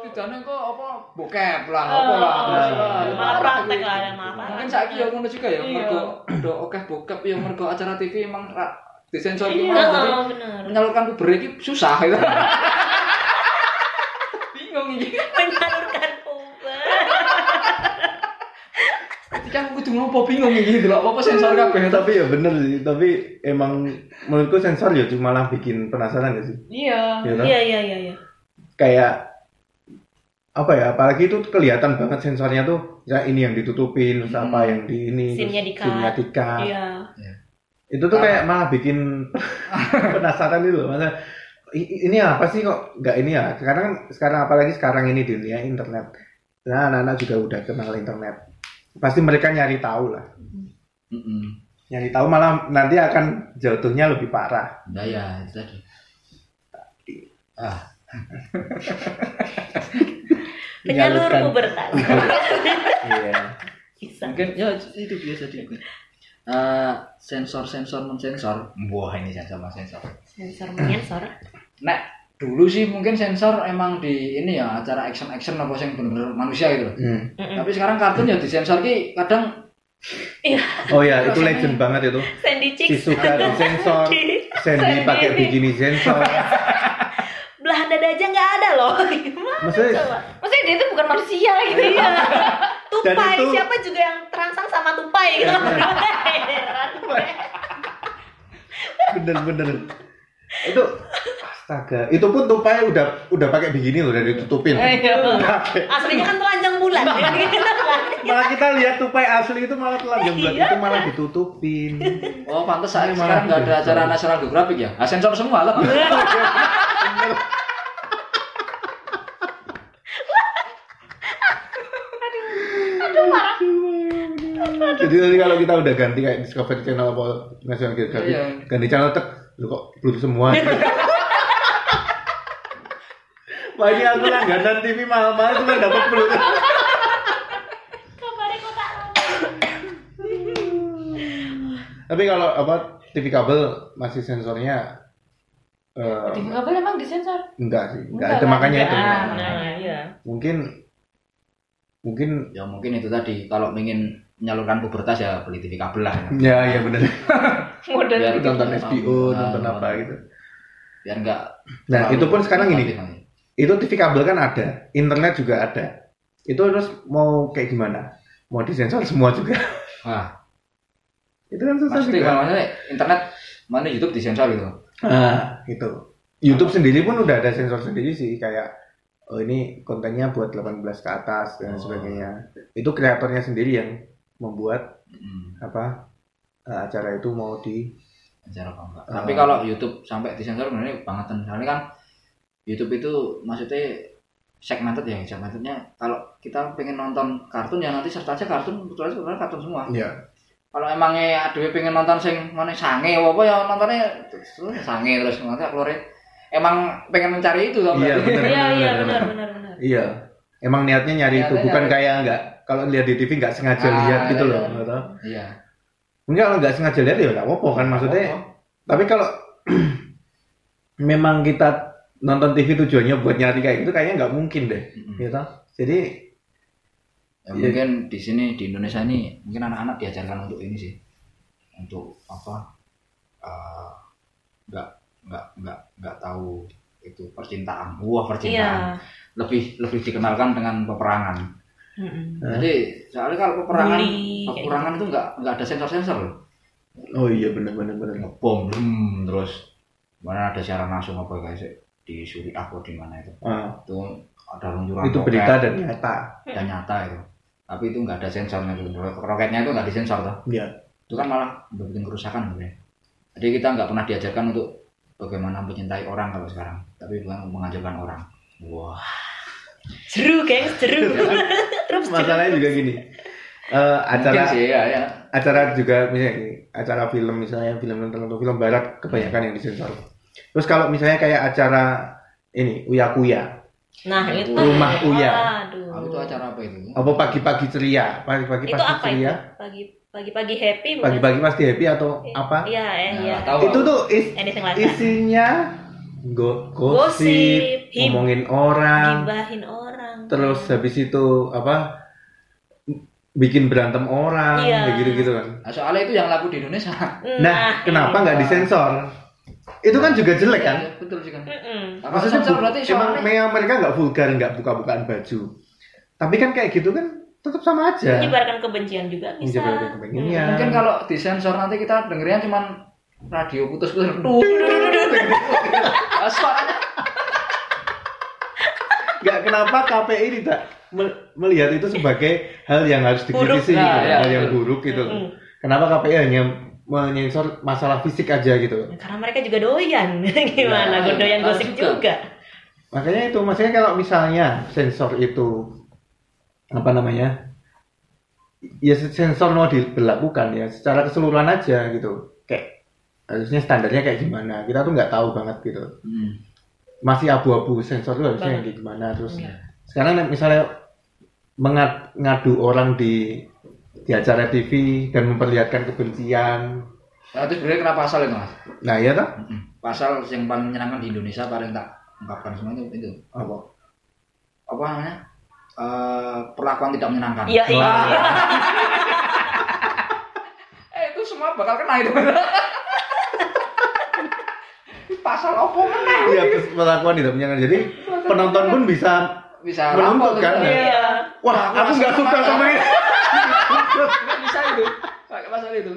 Setidaknya kok apa bokep lah, apa lah. Oh, terus lah. malah praktek lah, malah Mungkin praktek. saiki ya ngono juga ya, Iya. mergo do oke bokep ya mergo acara TV emang ra disensor Iya, gimana jadi oh, bener. menyalurkan puber iki susah gitu. Bingung iki. Menyalurkan puber. Ketika aku kudu ngopo bingung iki delok apa sensor kabeh tapi tapi ya bener sih tapi emang menurutku sensor ya cuma malah bikin penasaran gak sih Iya. Iya? Iya iya iya iya. kayak apa ya apalagi itu kelihatan banget sensornya tuh ya ini yang ditutupin terus apa Hmm. yang di ini di-cut. scene-nya di-cut. Iya. itu tuh kayak malah bikin penasaran itu loh masa ini apa sih kok nggak ini ya sekarang sekarang apalagi sekarang ini di dunia internet nah anak-anak juga udah kenal internet pasti mereka nyari tahu lah Heeh. nyari tahu malah nanti akan jatuhnya lebih parah Nah ya, itu tadi. Ah, Penyalur pubertas. iya mungkin ya itu biasa juga. Eh, sensor-sensor mensensor. Wah, ini sensor sensor. Sensor menyensor. Nek dulu sih mungkin sensor emang di ini ya acara action action apa sing bener-bener manusia gitu. Hmm. Mm-mm. Tapi sekarang kartun ya disensor ki kadang Iya, Oh ya, itu legend banget itu. Sandy Si Chicks. suka disensor, Sandy pakai bikini sensor. Belahan dada aja nggak ada loh. Gimana Maksudnya- coba? Maksudnya dia itu bukan manusia gitu. Iya. Tupai, itu- siapa juga yang terangsang sama tupai gitu. Heran. Bener-bener. Itu astaga, itu pun tupai udah udah pakai bikini loh, udah ditutupin. Iya. Pakai. Aslinya kan telanjang bulan. ya, gitu kan. malah kita lihat tupai asli itu malah telanjang bulan Iya. itu malah ditutupin. Oh, pantas saat Ini sekarang nggak ada acara National Geographic ya? Ah, sensor semua lah. Jadi nanti kalau kita udah ganti kayak Discovery Channel apa National Geographic, Iya. ganti channel tek, lu kok Bluetooth semua. Ini aku langganan TV mahal-mahal cuma dapat tak Tapi kalau apa TV kabel masih sensornya eh, Di kabel emang disensor. enggak sih, enggak Enggak ada kan? makanya itu. Enggak. Nah, iya. Mungkin mungkin ya mungkin itu tadi kalau ingin menyalurkan pubertas ya beli TV kabel lah. ya ya benar. Model Biar nonton gitu. HBO, Nah, nonton apa gitu. Biar enggak. Nah, itu pun sekarang gini. nanti. Itu TV kabel kan ada, internet juga ada. Itu terus mau kayak gimana? Mau disensor semua juga. Wah, itu kan susah pasti juga. maksudnya internet mana YouTube disensor gitu. Nah, itu. YouTube sendiri pun udah ada sensor sendiri sih kayak oh ini kontennya buat 18 ke atas dan Oh. sebagainya. Itu kreatornya sendiri yang membuat Hmm, apa eh, acara itu mau di sensor apa enggak. Ah. Tapi kalau YouTube sampai disensor sebenarnya banget soalnya kan YouTube itu maksudnya segmented ya segmentednya kalau kita pengen nonton kartun ya nanti search aja kartun betul sebenarnya kartun semua ya kalau emangnya aduh pengen nonton sing mana sange apa apa ya nontonnya terus sange terus nanti keluar emang pengen mencari itu Iya. Iya, iya, benar, benar, benar. iya emang niatnya nyari itu Niatnya bukan nyari. kayak enggak kalau lihat di TV nggak sengaja Ah, lihat gitu iya, loh iya. Enggak kalau nggak sengaja lihat ya nggak apa-apa kan maksudnya. Oh, tapi kalau memang kita nonton TV tujuannya buat nyari kayak gitu kayaknya nggak mungkin deh. Gitu jadi Ya, Iya. mungkin di sini di Indonesia ini mungkin anak-anak diajarkan untuk ini sih. Untuk apa eh, nggak nggak nggak nggak tahu itu percintaan. Wah percintaan. Iya. lebih lebih dikenalkan dengan peperangan Hah? jadi soalnya kalau peperangan Bully, peperangan itu nggak nggak ada sensor sensor loh oh iya benar benar benar ngebom hmm, terus mana ada siaran langsung apa guys? Di Suriah atau di mana itu? Ah, itu ada luncuran itu roket. berita dan nyata. Dan nyata itu. Tapi itu nggak ada sensornya. Itu roketnya itu nggak disensor tuh ya itu kan malah bikin kerusakan sebenarnya jadi kita nggak pernah diajarkan untuk bagaimana mencintai orang kalau sekarang. Tapi bukan mengajarkan orang. Wah. Seru, geng, seru. Terus masalahnya juga gini eh, acara mungkin sih ya ya acara juga misalnya gini, acara film misalnya film tertentu film barat kebanyakan yang disensor terus kalau misalnya kayak acara ini uya kuya Nah, itu. Rumah Uya. Aduh. Itu acara apa itu apa pagi-pagi ceria pagi-pagi Itu pasti apa itu? ceria Pagi pagi-pagi happy bukan? pagi-pagi pasti happy atau apa Iya, eh, Ya, iya. nggak tahu itu tuh is- Anything like that. isinya go Gosip, gosip, ngomongin orang Gibahin orang. Terus habis itu apa bikin berantem orang Iya. kayak gitu gitu kan. Nah, soalnya itu yang laku di Indonesia. Nah, kenapa iya. nggak disensor? Itu kan juga jelek kan? Iya, betul sih kan. Mm-mm. Nah, maksudnya sensor bu- berarti emang soalnya memang mereka nggak vulgar nggak buka-bukaan baju. Tapi kan kayak gitu kan tetap sama aja. Menyebarkan kebencian juga bisa. Menyebarkan kebencian. mungkin kalau disensor nanti kita dengernya cuman radio putus-putus. Tuh suaranya nggak kenapa KPI tidak me- melihat itu sebagai hal yang harus dikritisi Buruk. gitu, Nah, iya, hal yang betul. buruk gitu Mm-mm. kenapa KPI hanya menyensor masalah fisik aja gitu Karena mereka juga doyan. Gimana? Ya, Gue doyan gosip juga. juga. makanya itu maksudnya kalau misalnya sensor itu apa namanya ya sensor mau diberlakukan ya secara keseluruhan aja gitu kayak harusnya standarnya kayak gimana kita tuh nggak tahu banget gitu Hmm. Masih abu-abu sensor itu harusnya yang kayak gimana terus Iya. sekarang misalnya mengat- ngadu orang di di acara TV dan memperlihatkan kebencian Nah, itu sebenarnya kenapa pasal itu mas? nah ya toh Mm-mm. Pasal yang paling menyenangkan di Indonesia paling tak ungkapkan semua itu itu apa apa namanya? Eh, perlakuan tidak menyenangkan. Iya, iya. Wah. bakal kena itu. Pasal opo meneh? Iya, terus perlakuan tidak menyenangkan. Jadi penonton pun bisa Bisa Menuntut kan? tuh. Iya. wah, aku nggak suka sama ini. Nggak bisa itu. Pakai pasal itu.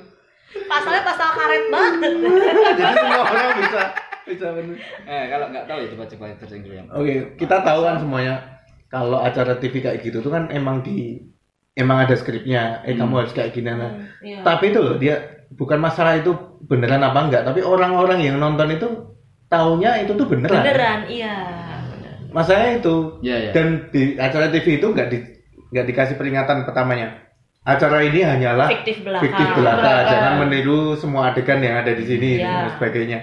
Pasalnya pasal karet banget. Jadi semua orang bisa bisa bener. Eh, kalau nggak tahu ya coba-coba searching dulu ya. Oke, kita tahu kan semuanya kalau acara TV kayak gitu tuh kan emang di emang ada skripnya. Eh kamu harus kayak gini nah. Iya. Tapi itu loh dia bukan masalah itu beneran apa enggak, tapi orang-orang yang nonton itu taunya itu tuh beneran. Beneran, iya. bener. Masalahnya itu. Iya, iya. Dan di acara TV itu nggak di nggak dikasih peringatan pertamanya. Acara ini hanyalah Fiktif belaka. fiktif belaka. Belaka. Jangan meniru semua adegan yang ada di sini Iya. dan sebagainya.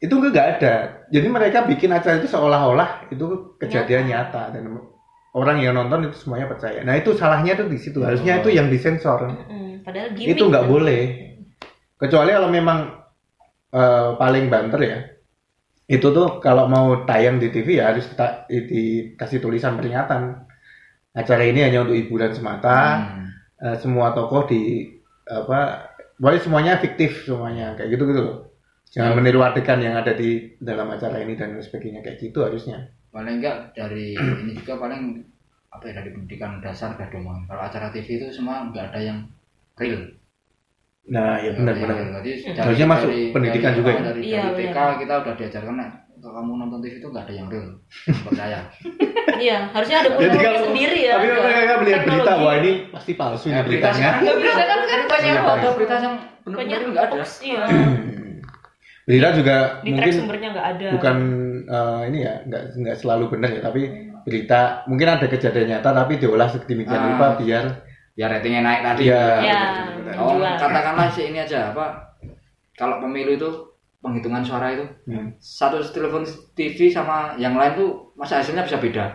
Itu nggak ada. Jadi mereka bikin acara itu seolah-olah itu kejadian nyata. dan orang yang nonton itu semuanya percaya. Nah itu salahnya tuh di situ. Harusnya itu yang disensor. Mm, padahal gimmick. itu nggak kan. boleh. Kecuali kalau memang eh, paling banter ya. Itu tuh kalau mau tayang di TV ya harus kita dikasih tulisan peringatan. Acara ini hanya untuk hiburan semata. Hmm. Eh, semua tokoh di apa pokoknya semuanya fiktif semuanya kayak gitu gitu loh jangan meniru adegan yang ada di dalam acara ini dan sebagainya kayak gitu harusnya paling enggak dari ini juga paling apa ya dari pendidikan dasar omongan. kalau acara TV itu semua nggak ada yang real nah ya benar benar real. Jadi dari- Harusnya masuk pendidikan dari, juga ya? dari, Iya, dari TK benar. kita udah diajarkan nah, kalau kamu nonton TV itu nggak ada yang real percaya Iya, harusnya ada kalau sendiri ya. tapi kalau mereka melihat berita wah ini pasti palsu Ya, ini berita beritanya Nggak bisa kan kan banyak Iya, ada berita yang benar-benar Banyak nggak ada hoax, Iya. berita juga Di track mungkin sumbernya nggak ada. bukan eh, ini ya nggak nggak selalu benar ya tapi berita mungkin ada kejadian nyata tapi diolah sedemikian Ah. rupa biar biar ratingnya naik tadi. Iya. Ya, benar-benar. oh katakanlah sih ini aja apa kalau pemilu itu penghitungan suara itu. Hmm. satu telepon TV sama yang lain tuh masa hasilnya bisa beda?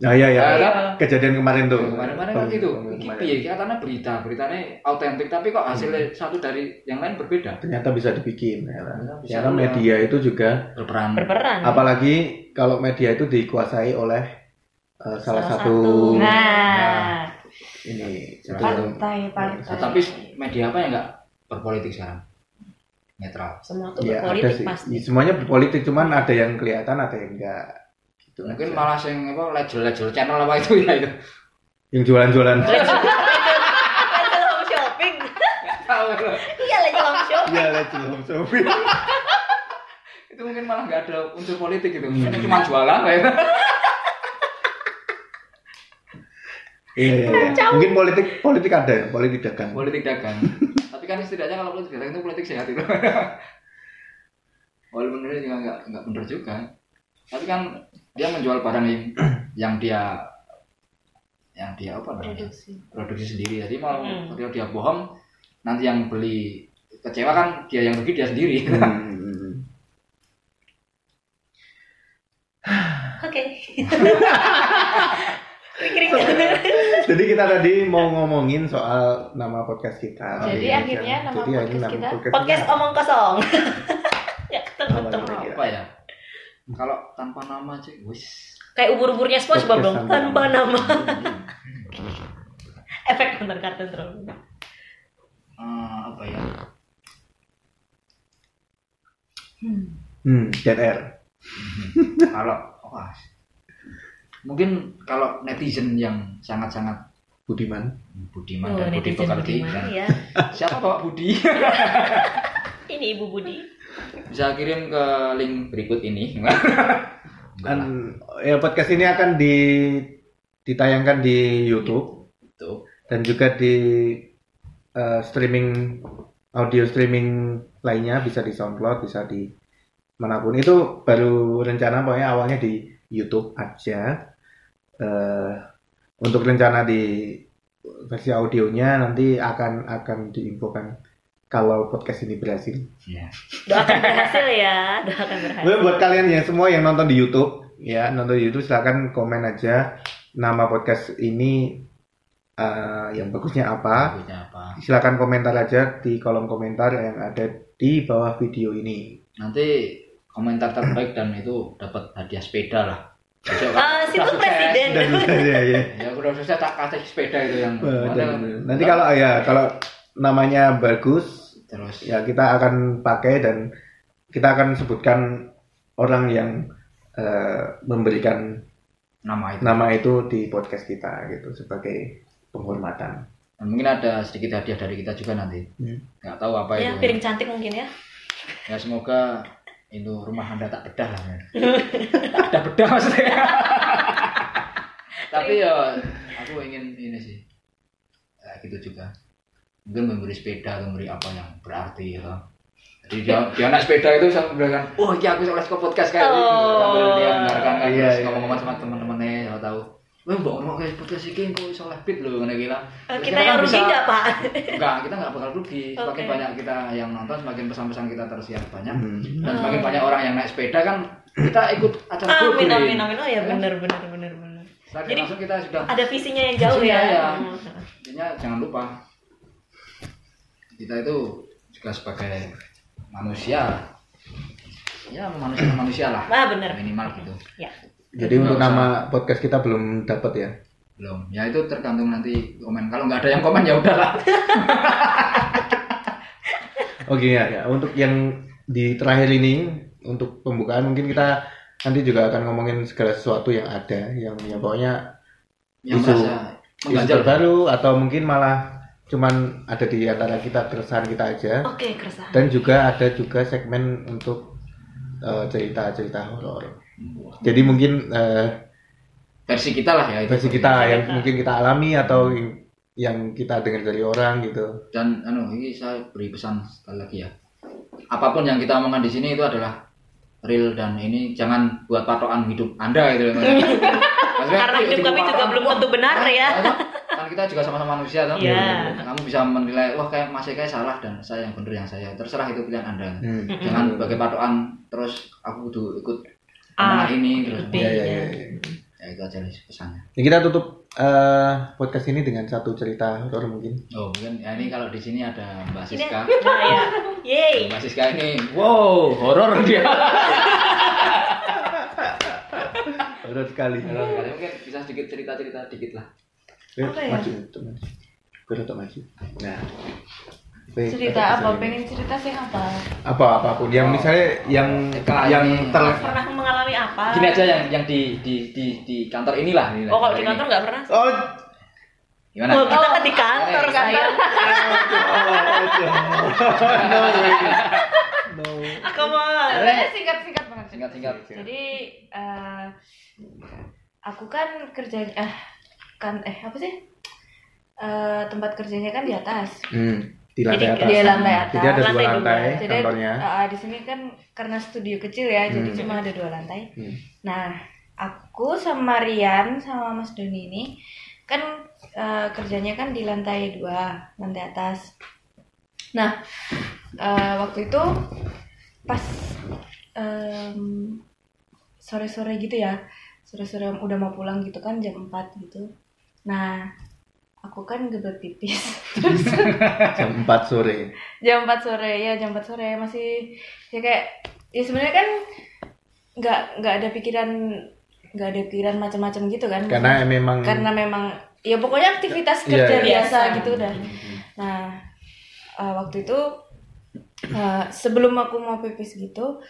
Nah ya ya Iya. kejadian kemarin tuh. Kemarin-kemarin kan gitu. Kemarin. piye? Katanya berita. Beritanya autentik tapi kok hasilnya satu dari yang lain berbeda? Ternyata bisa dibikin ya. Bisa Karena media itu juga berperan. Berperan. apalagi kalau media itu dikuasai oleh eh, salah, satu, Nah, ini itu partai partai. Nah, tapi media apa yang nggak berpolitik sekarang netral. Semua tuh ya ada berpolitik sih. pasti. semuanya berpolitik cuman ada yang kelihatan ada yang enggak gitu mungkin aja. malah sing apa legel-legel channel apa itu ya itu. Yang jualan-jualan. Legend home shopping. Iya legend home shopping. iya legend home shopping. Itu mungkin malah nggak ada unsur politik gitu. Mungkin cuma jualan kayak gitu. Iya iya, iya. mungkin politik politik ada ya politik dagang politik dagang tapi kan setidaknya kalau politik dagang itu politik sehat itu walaupun bener juga nggak nggak bener juga tapi kan dia menjual barang yang yang dia yang dia apa namanya Produksi. produksi sendiri jadi mau Hmm. kalau dia bohong nanti yang beli kecewa kan dia yang rugi dia sendiri Hmm. Oke. Pikirin. Jadi kita tadi mau ngomongin soal nama podcast kita. Jadi Iya, akhirnya kan. nama Jadi podcast nama kita podcast podcast kita omong kosong. ya ketemu Apa ya kalau tanpa nama aja wis Kayak umur-umurnya SpongeBob Podcast dong tanpa nama. nama. Efek nonton kartun terus. Eh, apa ya Hmm, Dead Air. kalau wah mungkin kalau netizen yang sangat-sangat Budiman. budiman Oh, dan budi pekerti Budiman ya. siapa bawa budi Ini Ibu Budi. bisa kirim ke link berikut ini Dan ya podcast ini akan di ditayangkan di YouTube itu dan juga di eh, streaming audio streaming lainnya bisa di SoundCloud, bisa di mana pun. Itu baru rencana pokoknya awalnya di YouTube aja. Eh, untuk rencana di versi audionya nanti akan akan diinfokan kalau podcast ini berhasil. ya Doakan berhasil ya, doakan berhasil. Buat kalian yang semua yang nonton di YouTube, ya nonton di YouTube silakan komen aja nama podcast ini eh, yang bagusnya apa. bagusnya apa Silakan komentar aja di kolom komentar yang ada di bawah video ini. nanti komentar terbaik dan itu dapat hadiah sepeda lah Kan Ah, situ presiden. Dan ya, ya. ya udah sukses tak kasih sepeda itu yang Eh, nanti kalau ya kalau namanya bagus terus? ya kita akan pakai dan kita akan sebutkan orang yang eh, memberikan nama itu. nama itu di podcast kita gitu sebagai penghormatan. Dan mungkin ada sedikit hadiah dari kita juga nanti. Hmm. nggak tahu apa ya itu. piring cantik mungkin ya. Ya semoga itu rumah anda tak bedah lah ya. tak ada bedah maksudnya. Tapi ya aku ingin ini sih. Ya, gitu juga. Mungkin memberi sepeda atau memberi apa yang berarti ya. Jadi dia, dia naik sepeda itu sambil bilang oh iya aku ke podcast kayak gitu Oh. sambil dia mendengarkan kan Iya, terus iya. ngomong-ngomong sama teman-temannya saya tahu Wah, mbak ngomong kayak podcast ini kok iso oleh beat loh, ngene gila. Eh, kita kan yang rugi bisa- nggak pak Enggak, kita nggak bakal rugi. Semakin Oke. banyak kita yang nonton, semakin pesan-pesan kita tersiar banyak. Hmm. Dan semakin banyak orang yang naik sepeda kan kita ikut acara amin Go-Green. amin amin oh ya benar benar benar benar Setelah Jadi- langsung kita sudah ada visinya yang jauh Visinya, ya ya. Hmm. intinya jangan lupa kita itu juga sebagai manusia ya manusia manusia lah ah benar minimal gitu ya Jadi untuk usah. nama podcast kita belum dapat ya. belum ya itu tergantung nanti komen kalau nggak ada yang komen ya udahlah Oke ya, ya. Untuk yang di terakhir ini untuk pembukaan mungkin kita nanti juga akan ngomongin segala sesuatu yang ada, yang ya pokoknya yang Isu- isu mengganjal terbaru atau mungkin malah cuman ada di antara kita keresahan kita aja. oke keresahan Dan juga ada juga segmen untuk eh, cerita-cerita horor. Jadi mungkin eh, versi kita lah ya itu. versi kita yang mungkin kita alami atau yang kita dengar dari orang gitu. dan anu ini saya beri pesan sekali lagi ya. Apa pun yang kita omongkan di sini itu adalah real dan ini jangan buat patokan hidup anda gitu Karena hidup kami juga belum tentu benar ya. kan kita juga sama-sama manusia toh. Iya. kamu bisa menilai wah kayak masih kayak salah dan saya yang benar yang saya. Terserah itu pilihan anda. Hmm. jangan sebagai patokan terus aku kudu ikut A, omongan ini terus B. Ya, ya, ya, ya. ya itu aja nih pesannya Ya, kita tutup eh, podcast ini dengan satu cerita horor mungkin. oh mungkin ya ini kalau di sini ada mbak Siska nah ya yeay mbak Siska ini wow horor dia Horor sekali. Horor sekali. mungkin bisa sedikit cerita cerita dikit lah Eh, Apa ya? Maju, maju. Maju. Nah. Cerita apa pengen cerita sih apa? Apa apa pun yang misalnya yang yang ter pernah mengalami apa? Gini aja yang yang di di di di kantor inilah inilah. oh kalau di kantor nggak pernah? Oh, gimana? Oh kita kan di kantor Eh, kan? No way. No. aku mau Eh. singkat singkat banget. Singkat singkat. Jadi eh, aku kan kerja eh kan eh apa sih? Eh, tempat kerjanya kan di atas. Hmm, di jadi lantai atas. di lantai atas Jadi ada dua dua. lantai jadi kantornya. eh, di sini kan karena studio kecil ya jadi Hmm. cuma ada dua lantai Hmm. nah aku sama Rian sama Mas Doni ini kan eh, kerjanya kan di lantai dua lantai atas nah eh, waktu itu pas sore-sore gitu ya sore-sore udah mau pulang gitu kan jam 4 gitu nah aku kan gebet pipis Jam 4 sore. jam 4 sore ya jam 4 sore masih ya kayak ya sebenarnya kan nggak nggak ada pikiran nggak ada pikiran macam-macam gitu kan Karena memang karena memang ya pokoknya aktivitas Iya, kerja iya. biasa Biasa. gitu udah nah eh, waktu itu eh, sebelum aku mau pipis gitu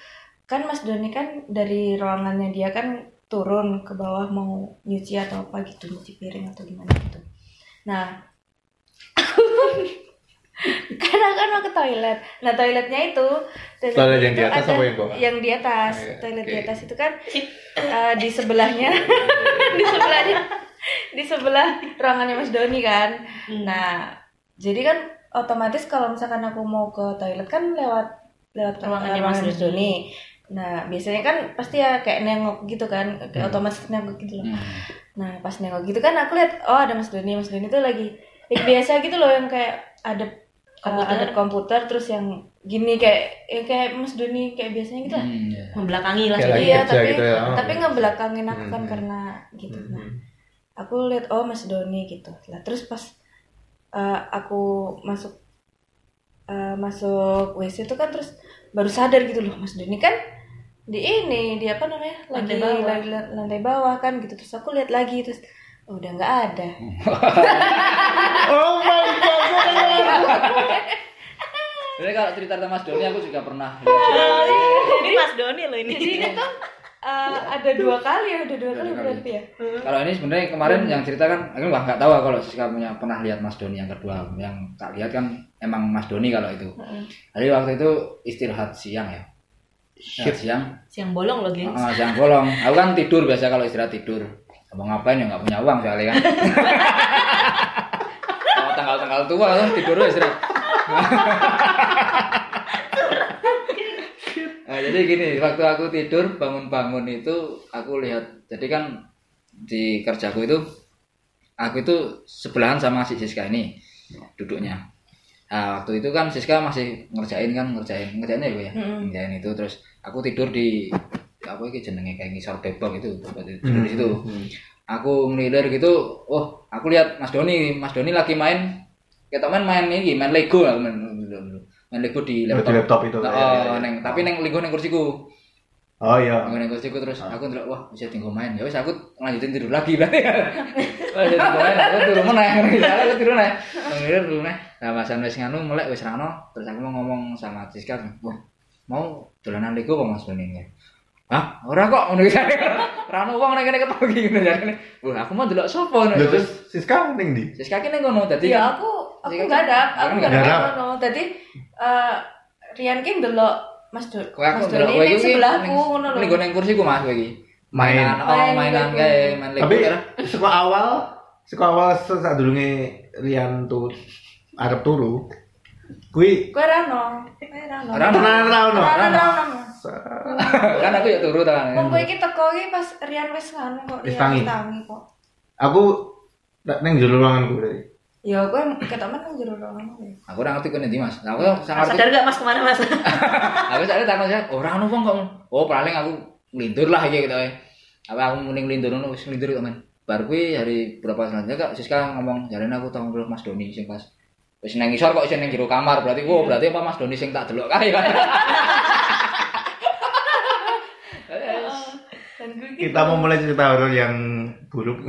kan Mas Doni kan dari ruangannya dia kan turun ke bawah mau nyuci atau apa gitu nyuci piring atau gimana gitu nah. Karena kan mau ke toilet. Nah toiletnya itu Toilet yang di atas ada- apa yang bawah? yang di atas. Iya, toilet di oke. atas itu kan eh, di sebelahnya. Di sebelahnya di sebelah ruangannya Mas Doni kan. Hmm. nah jadi kan otomatis kalau misalkan aku mau ke toilet kan lewat lewat Ruangannya Mas Doni nah biasanya kan pasti ya kayak nengok gitu kan kayak Hmm. otomatis nengok gitu loh Hmm. Nah pas nengok gitu kan aku lihat oh ada Mas Doni, Mas Doni tuh lagi ya, biasa gitu loh yang kayak ada Komputer. ada komputer terus yang gini kayak ya kayak Mas Doni kayak biasanya gitu lah. Hmm, ya. membelakangi lah Kayak lagi iya kerja tapi gitu ya. Oh, tapi iya. ngebelakangin aku kan Hmm. karena gitu. Hmm. Nah aku lihat oh Mas Doni gitu. Lah terus pas eh, aku masuk eh, masuk WC itu kan terus baru sadar gitu loh Mas Doni kan di ini di apa namanya lagi Lantai bawah. lagi la- lantai bawah kan gitu terus aku lihat lagi terus oh, udah nggak ada Oh my god. Jadi kalau cerita tentang Mas Doni aku juga pernah. ini Mas Doni loh ini. Jadi ini tuh eh, ada dua kali ya, ada dua kali Dua kali. berarti ya. Kalau ini sebenarnya kemarin yang cerita kan, aku nggak nggak tahu kalau Siska punya pernah lihat Mas Doni yang kedua. Yang tak lihat kan emang Mas Doni kalau itu. Jadi waktu itu istirahat siang ya. Istirahat siang, Siang bolong loh, gengs. Ah, siang bolong. Aku kan tidur biasa kalau istirahat tidur. Mau ngapain ya nggak punya uang soalnya kan. Kalau tanggal-tanggal tua tuh tidur aja istirahat. Nah, jadi gini, waktu aku tidur bangun-bangun itu aku lihat, jadi kan di kerjaku itu aku itu sebelahan sama si Siska ini duduknya. Nah, waktu itu kan Siska masih ngerjain kan, ngerjain ngerjain ya, Bu, ya? Mm-mm. ngerjain itu terus aku tidur di apa iki jenenge kayak ngisor tembok itu tidur di situ. Aku ngelilir gitu, oh aku lihat Mas Doni, Mas Doni lagi main kita main main ini main Lego aku main, main Lego di Oh, laptop. di laptop itu. Nah, ya, ya, oh, ya. neng, tapi neng Lego neng kursiku. Oh iya. Neng neng kursiku terus aku ndelok wah bisa tinggal main. Ya wis aku lanjutin tidur lagi berarti. Wah, jadi tidur main, aku tidur meneh. Aku tidur meneh. Ngelilir tidur meneh. Nah, pasan wis nganu melek wis rano, terus aku mau ngomong sama Siska, wah mau dolanan Lego apa Mas Doni ini? Hah? Ora kok ngono iki. Rano wong nek kene ketemu iki ngono jane. Wah, aku mau delok sapa ngono. terus Siska ning ndi? Siska kene ngono dadi Ya aku aku Iya, nggak ada, kan aku nggak nggak ada. ada. No. Jadi eh, Rian ki ndelok Mas Doni. Mas Doni kowe ning iki sebelahku ngono lho. Ning neng kursiku Mas kowe iki. Main. Mainan, oh, Main mainan kae main Lego. Tapi saka awal saka awal saat durunge Rian tuh arep turu. Kuwi Kowe rano. Kowe rano. Rano. Rano rano. Mas. kan aku ya turu ta. Wong kowe iki teko iki pas Rian wis nganu kok Rian tangi. kok. Aku tak neng jero ruanganku tadi. Ya kowe ketemen nang jero ruangan kowe. Aku ora ngerti kene ndi Mas. Aku sangat Sadar gak Mas ke mana Mas? Aku sakit takon saya, ora ono wong kok. Oh, paling aku nglindur lah iki gitu. eh. Apa aku mending nglindur ngono wis nglindur kok men. Bar kuwi hari berapa selanjutnya Kak Siska ngomong, jarene aku tau Mas Doni sing pas wis nang ngisor kok isih nang jero kamar. Berarti Iya. wow, berarti apa Mas Doni sing tak delok kae. Iki Kita mau mulai cerita horor yang buruk.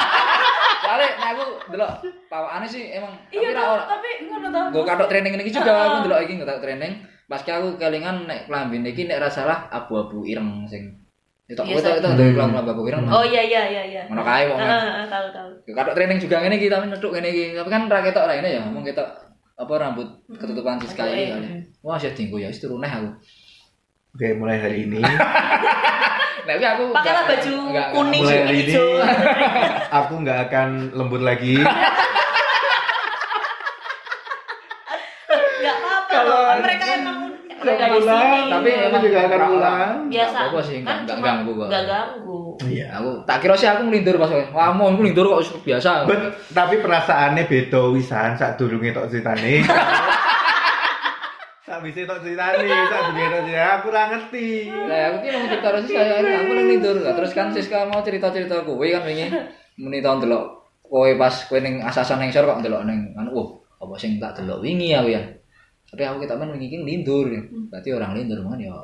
Soale nek aku delok pawakane sih emang Iya tapi tapi ngono tau. Gue katok training ini juga, aku ndelok iki nggak training. Pas aku kelingan nek klambi iki nek ra salah abu-abu ireng sing itu Iya, itu itu dari kelambi abu ireng. Oh iya iya iya iya. Ngono kae wong. Heeh, heeh, tahu tahu. Ya kadok training juga ngene iki tapi ngene iki. Tapi kan ra ketok ra ya, mung ketok apa rambut ketutupan Siska ini kali. Wah, sih tinggu ya, wis turu neh aku. Oke, mulai hari ini Nek iki aku Pakailah baju kuning mulai hari ini hijau. aku nggak akan lembut lagi. Enggak apa-apa. Kalau- loh. Mereka rada di pulang. Tapi Aku juga akan pulang. biasa. Apa-apa sih, nggak- nggak cuma ganggu kok. Nggak ganggu. Iya. Aku tak kira sih aku ngelindur pas wah mau aku ngelindur kok biasa. Bet, tapi perasaannya beda wisan saat durunge tok ceritane. Sak bisa tok ceritane, sak durunge tok ceritane aku ora ngerti. Lah aku ki mau cerita terus ini aku nang ngelindur. Lah terus kan Siska mau cerita-cerita kowe kan wingi muni tau ndelok kowe pas kowe ning asasan ning sor kok ndelok ning anu oh apa sing tak delok wingi aku ya. Tapi aku kita men wingi ki ngelindur. ya. Berarti orang ngelindur kan ya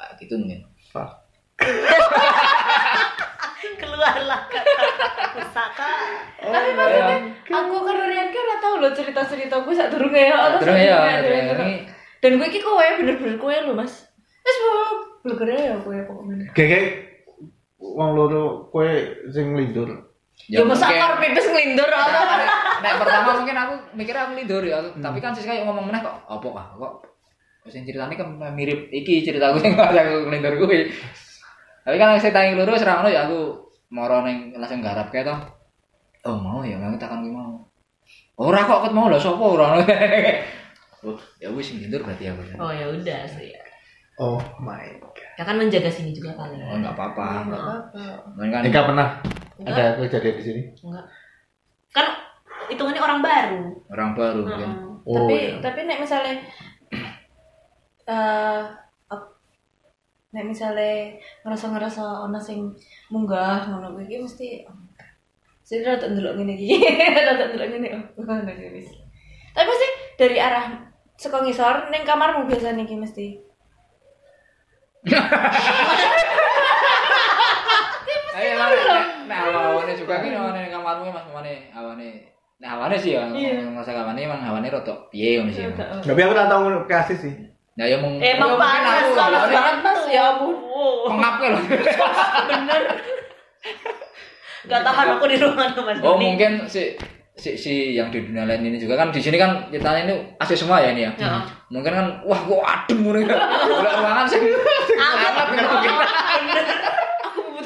kayak gitu mungkin. Keluarlah kata pusaka. Tapi maksudnya aku kan Rian kan tau lho cerita-cerita gue sak durunge ya. atau Terus ya, sadurunge, durunge, ini durunge. Dan gue iki kowe bener-bener kowe lho, Mas. Wis blogger ya kowe pokoknya. Kayak wong loro kowe sing lindur. Ya masa mungkin- akar pipis ngelindur apa? nek, nek pertama mungkin aku mikirnya aku lindur ya aku, tapi kan Siska yang ngomong meneh kok apa kah kok sing ceritane kan mirip iki ceritaku sing aku lindur kuwi tapi kan saya tangi lurus ra ngono ya aku moro ning langsung garap kae to oh mau ya aku takon kuwi mau ora kok ket mau lho sapa ora ngono oh ya wis sing lindur berarti aku Oh ya udah sih. Oh my god. Ya kan menjaga sini juga kali. oh enggak apa-apa enggak apa. kan Eka pernah Enggak. ada kejadian di sini? Enggak. Kan hitungannya orang baru. orang baru mungkin Heeh. Oh, tapi iya. tapi nek misalnya eh ap- nek misalnya ngerasa ngerasa ono sing munggah ngono kuwi iki mesti sing rada ndelok ngene iki rada ndelok ngene oh ngono iki wis tapi mesti dari arah saka ngisor ning kamarmu biasanya iki mesti Awane juga ki awane ning kamarmu Mas, awane awane Nah, hawane sih ya, Iya. masa hawane emang hawane rada piye ngono sih. Tapi aku tak tahu kasih sih. Ya ya mung Emang ya, panas, panas banget mas. Ya ampun. Pengap kan loh. Bener. Gak tahan aku di rumah tuh mas. Oh mungkin si si si yang di dunia lain ini juga kan di sini kan ceritanya ini AC semua ya ini ya. Ya. Mungkin kan wah gua adem ngono ya. Ruangan sih. Kan mungkin.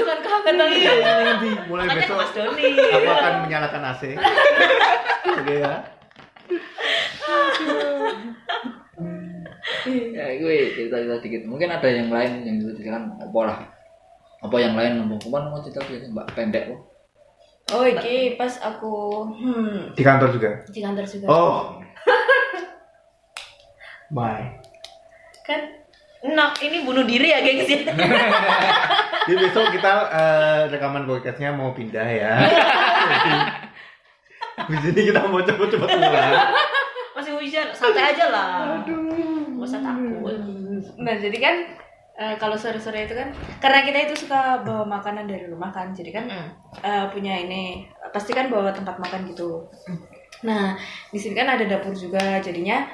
Membutuhkan kehangatan Iya. itu. Mulai Makanya besok Mas Doni. aku akan menyalakan AC. Oke ya. Ya gue cerita-cerita dikit. Mungkin ada yang lain yang bisa dikatakan apa lah. Apa yang lain ngomong ke mana mau cerita gitu mbak pendek kok. Oh, iki pas aku hmm, Di kantor juga. di kantor juga. Oh. Bye. Kan Nah, ini bunuh diri ya, gengs ya. Jadi besok kita eh, rekaman podcastnya mau pindah ya. Jadi, Habis ini kita mau cepet-cepet pulang. Masih hujan, santai aja lah. Gak usah takut. Nah, jadi kan eh, kalau sore-sore itu kan karena kita itu suka bawa makanan dari rumah kan. Jadi kan eh, punya ini pasti kan bawa tempat makan gitu. Nah, di sini kan ada dapur juga, jadinya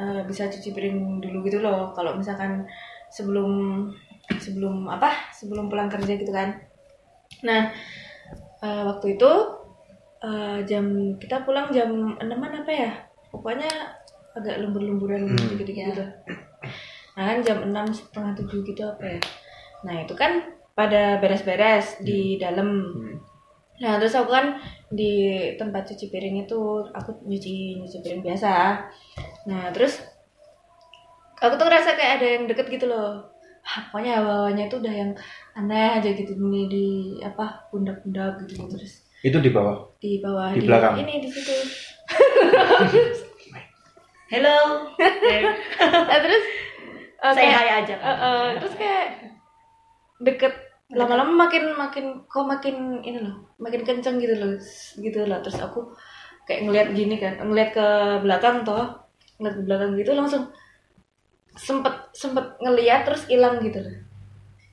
eh, bisa cuci piring dulu gitu loh. Kalau misalkan sebelum sebelum apa? Sebelum pulang kerja gitu kan. Nah, eh, waktu itu eh, jam kita pulang jam 6-an apa ya? Pokoknya agak lembur-lemburan Hmm. dikit-dikit gitu. Nah, kan jam 6 setengah 7 gitu apa ya? Nah, itu kan pada beres-beres di dalam. Hmm. Nah, terus aku kan di tempat cuci piring itu aku nyuci nyuci piring biasa. Nah, terus aku tuh ngerasa kayak ada yang deket gitu loh. Pokoknya bawahnya tuh udah yang aneh aja gitu ini di apa pundak-pundak gitu terus Itu di bawah. di bawah Di belakang. ini di situ. Hello. Nah, terus eh, Say kayak- hi aja. Eh, eh, terus kayak deket lama-lama makin makin kok makin ini loh makin kenceng gitu loh gitu loh. Terus aku kayak ngeliat gini kan ngeliat ke belakang toh ngeliat ke belakang gitu langsung sempet sempet ngeliat terus hilang gitu loh.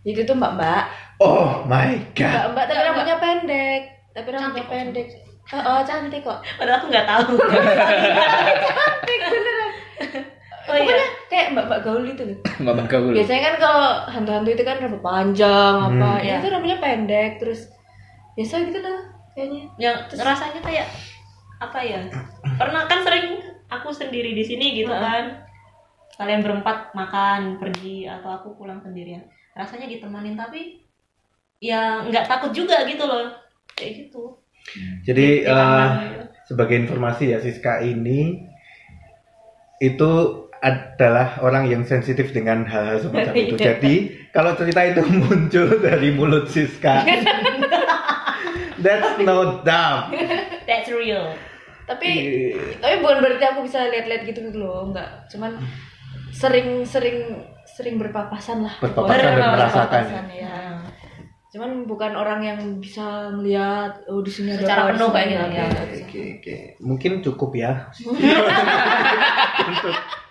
Jadi tuh mbak mbak. Oh my god. mbak mbak tapi rambutnya pendek tapi rambutnya pendek. oh, oh, cantik kok. Padahal aku nggak tahu. cantik beneran Oh iya. kayak mbak mbak gaul gitu loh Mbak Mbak Gaul. Biasanya kan kalau hantu-hantu itu kan rambut panjang apa, Hmm. ya itu rambutnya pendek terus biasa gitu lah kayaknya. Yang rasanya kayak apa ya? Pernah kan sering aku sendiri di sini gitu Heeh. kan. Kalian berempat makan, pergi atau aku pulang sendirian. Rasanya ditemanin tapi ya nggak takut juga gitu loh. Kayak gitu. Jadi eh, gitu. sebagai informasi ya Siska ini itu adalah orang yang sensitif dengan hal semacam itu. Iya. Jadi kalau cerita itu muncul dari mulut Siska, that's no doubt. That's real. Tapi Iya. tapi bukan berarti aku bisa lihat-lihat gitu gitu loh, enggak. Cuman sering sering berpapasan lah. Berpapasan dan merasakan. Berpapasan, ya. Cuman bukan orang yang bisa melihat oh di sini ada Secara penuh kayak gitu, ya. Oke, oke. Mungkin cukup ya.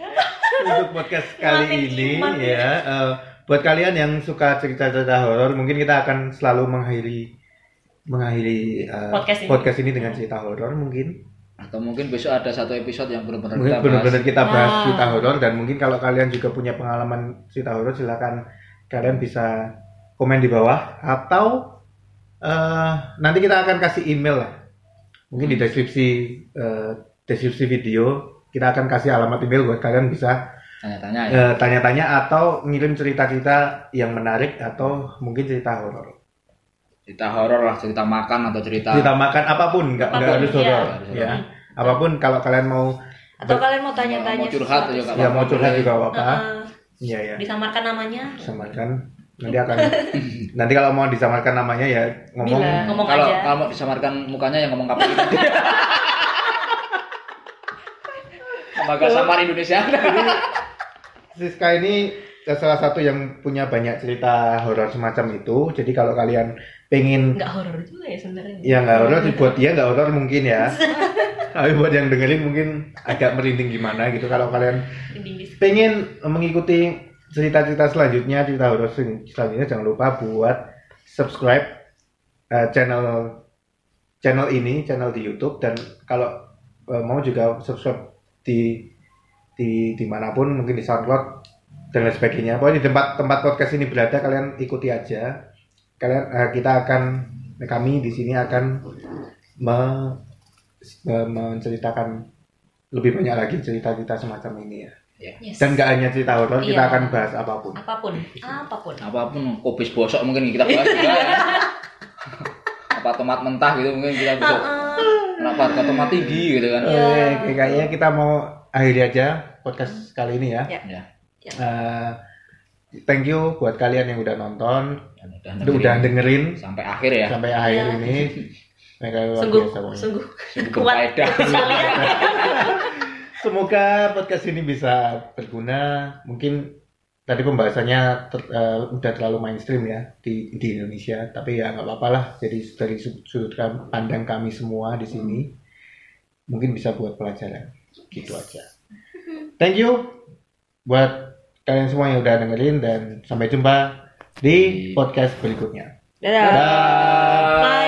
untuk untuk podcast kali Makin ini iman. ya. Eh, buat kalian yang suka cerita-cerita horor, mungkin kita akan selalu mengakhiri mengakhiri eh, Podcast ini. ini dengan cerita horor mungkin. Atau mungkin besok ada satu episode yang benar-benar kita bahas. benar-benar kita bahas Nah. cerita horor dan mungkin kalau kalian juga punya pengalaman cerita horor silakan kalian bisa komen di bawah atau eh, nanti kita akan kasih email lah. Mungkin di deskripsi eh, deskripsi video kita akan kasih alamat email buat kalian bisa Tanya-tanya ya. eh, tanya-tanya atau ngirim cerita-cerita yang menarik atau mungkin cerita horor. Cerita horor lah, cerita makan atau cerita Cerita makan apa pun, nggak nggak harus horor iya. ya. Apa pun kalau kalian mau Atau kalian mau tanya-tanya Mau curhat juga ya mau curhat juga apa-apa. Heeh. Iya ya. disamarkan namanya. Disamarkan nanti akan nanti kalau mau disamarkan namanya ya ngomong. Ngomong kalau aja. kalau mau disamarkan mukanya yang ngomong gitu. Lembaga samar Indonesia. Siska ini salah satu yang punya banyak cerita horor semacam itu. Jadi kalau kalian pengen Nggak horor juga ya sebenarnya. ya nggak horor sih buat dia nggak horor mungkin ya. Tapi buat yang dengerin mungkin agak merinding gimana gitu. Kalau kalian pengen mengikuti cerita-cerita selanjutnya, cerita horor sel- selanjutnya jangan lupa buat subscribe eh, channel channel ini, channel di YouTube dan kalau eh, mau juga subscribe di di di mana pun mungkin di SoundCloud dan lain sebagainya. Pokoknya di tempat tempat podcast ini berada kalian ikuti aja. Kalian eh, kita akan kami di sini akan me- me- menceritakan lebih banyak lagi cerita-cerita semacam ini ya. Yes. Dan nggak hanya cerita horor, kita Iya. akan bahas apa pun. apa pun, apa pun. apa pun kubis bosok mungkin kita bahas juga ya. apa tomat mentah gitu mungkin kita bisa kenapa harga tomat tinggi gitu kan Oke, kayaknya kita mau akhiri aja podcast kali ini ya. Ya. ya Eh, thank you buat kalian yang udah nonton, dan udah udah, udah dengerin sampai akhir ya sampai akhir Ya. ini. Mereka luar Sungguh, biasa pokoknya. sungguh Sungguh kuat. Semoga podcast ini bisa berguna. Mungkin tadi pembahasannya ter- eh, udah terlalu mainstream ya di di Indonesia, tapi ya nggak apa-apa lah. Jadi dari sudut pandang kami semua di sini, mungkin bisa buat pelajaran. Gitu aja. Thank you buat kalian semua yang udah dengerin dan sampai jumpa di podcast berikutnya. Dadah. Dadah.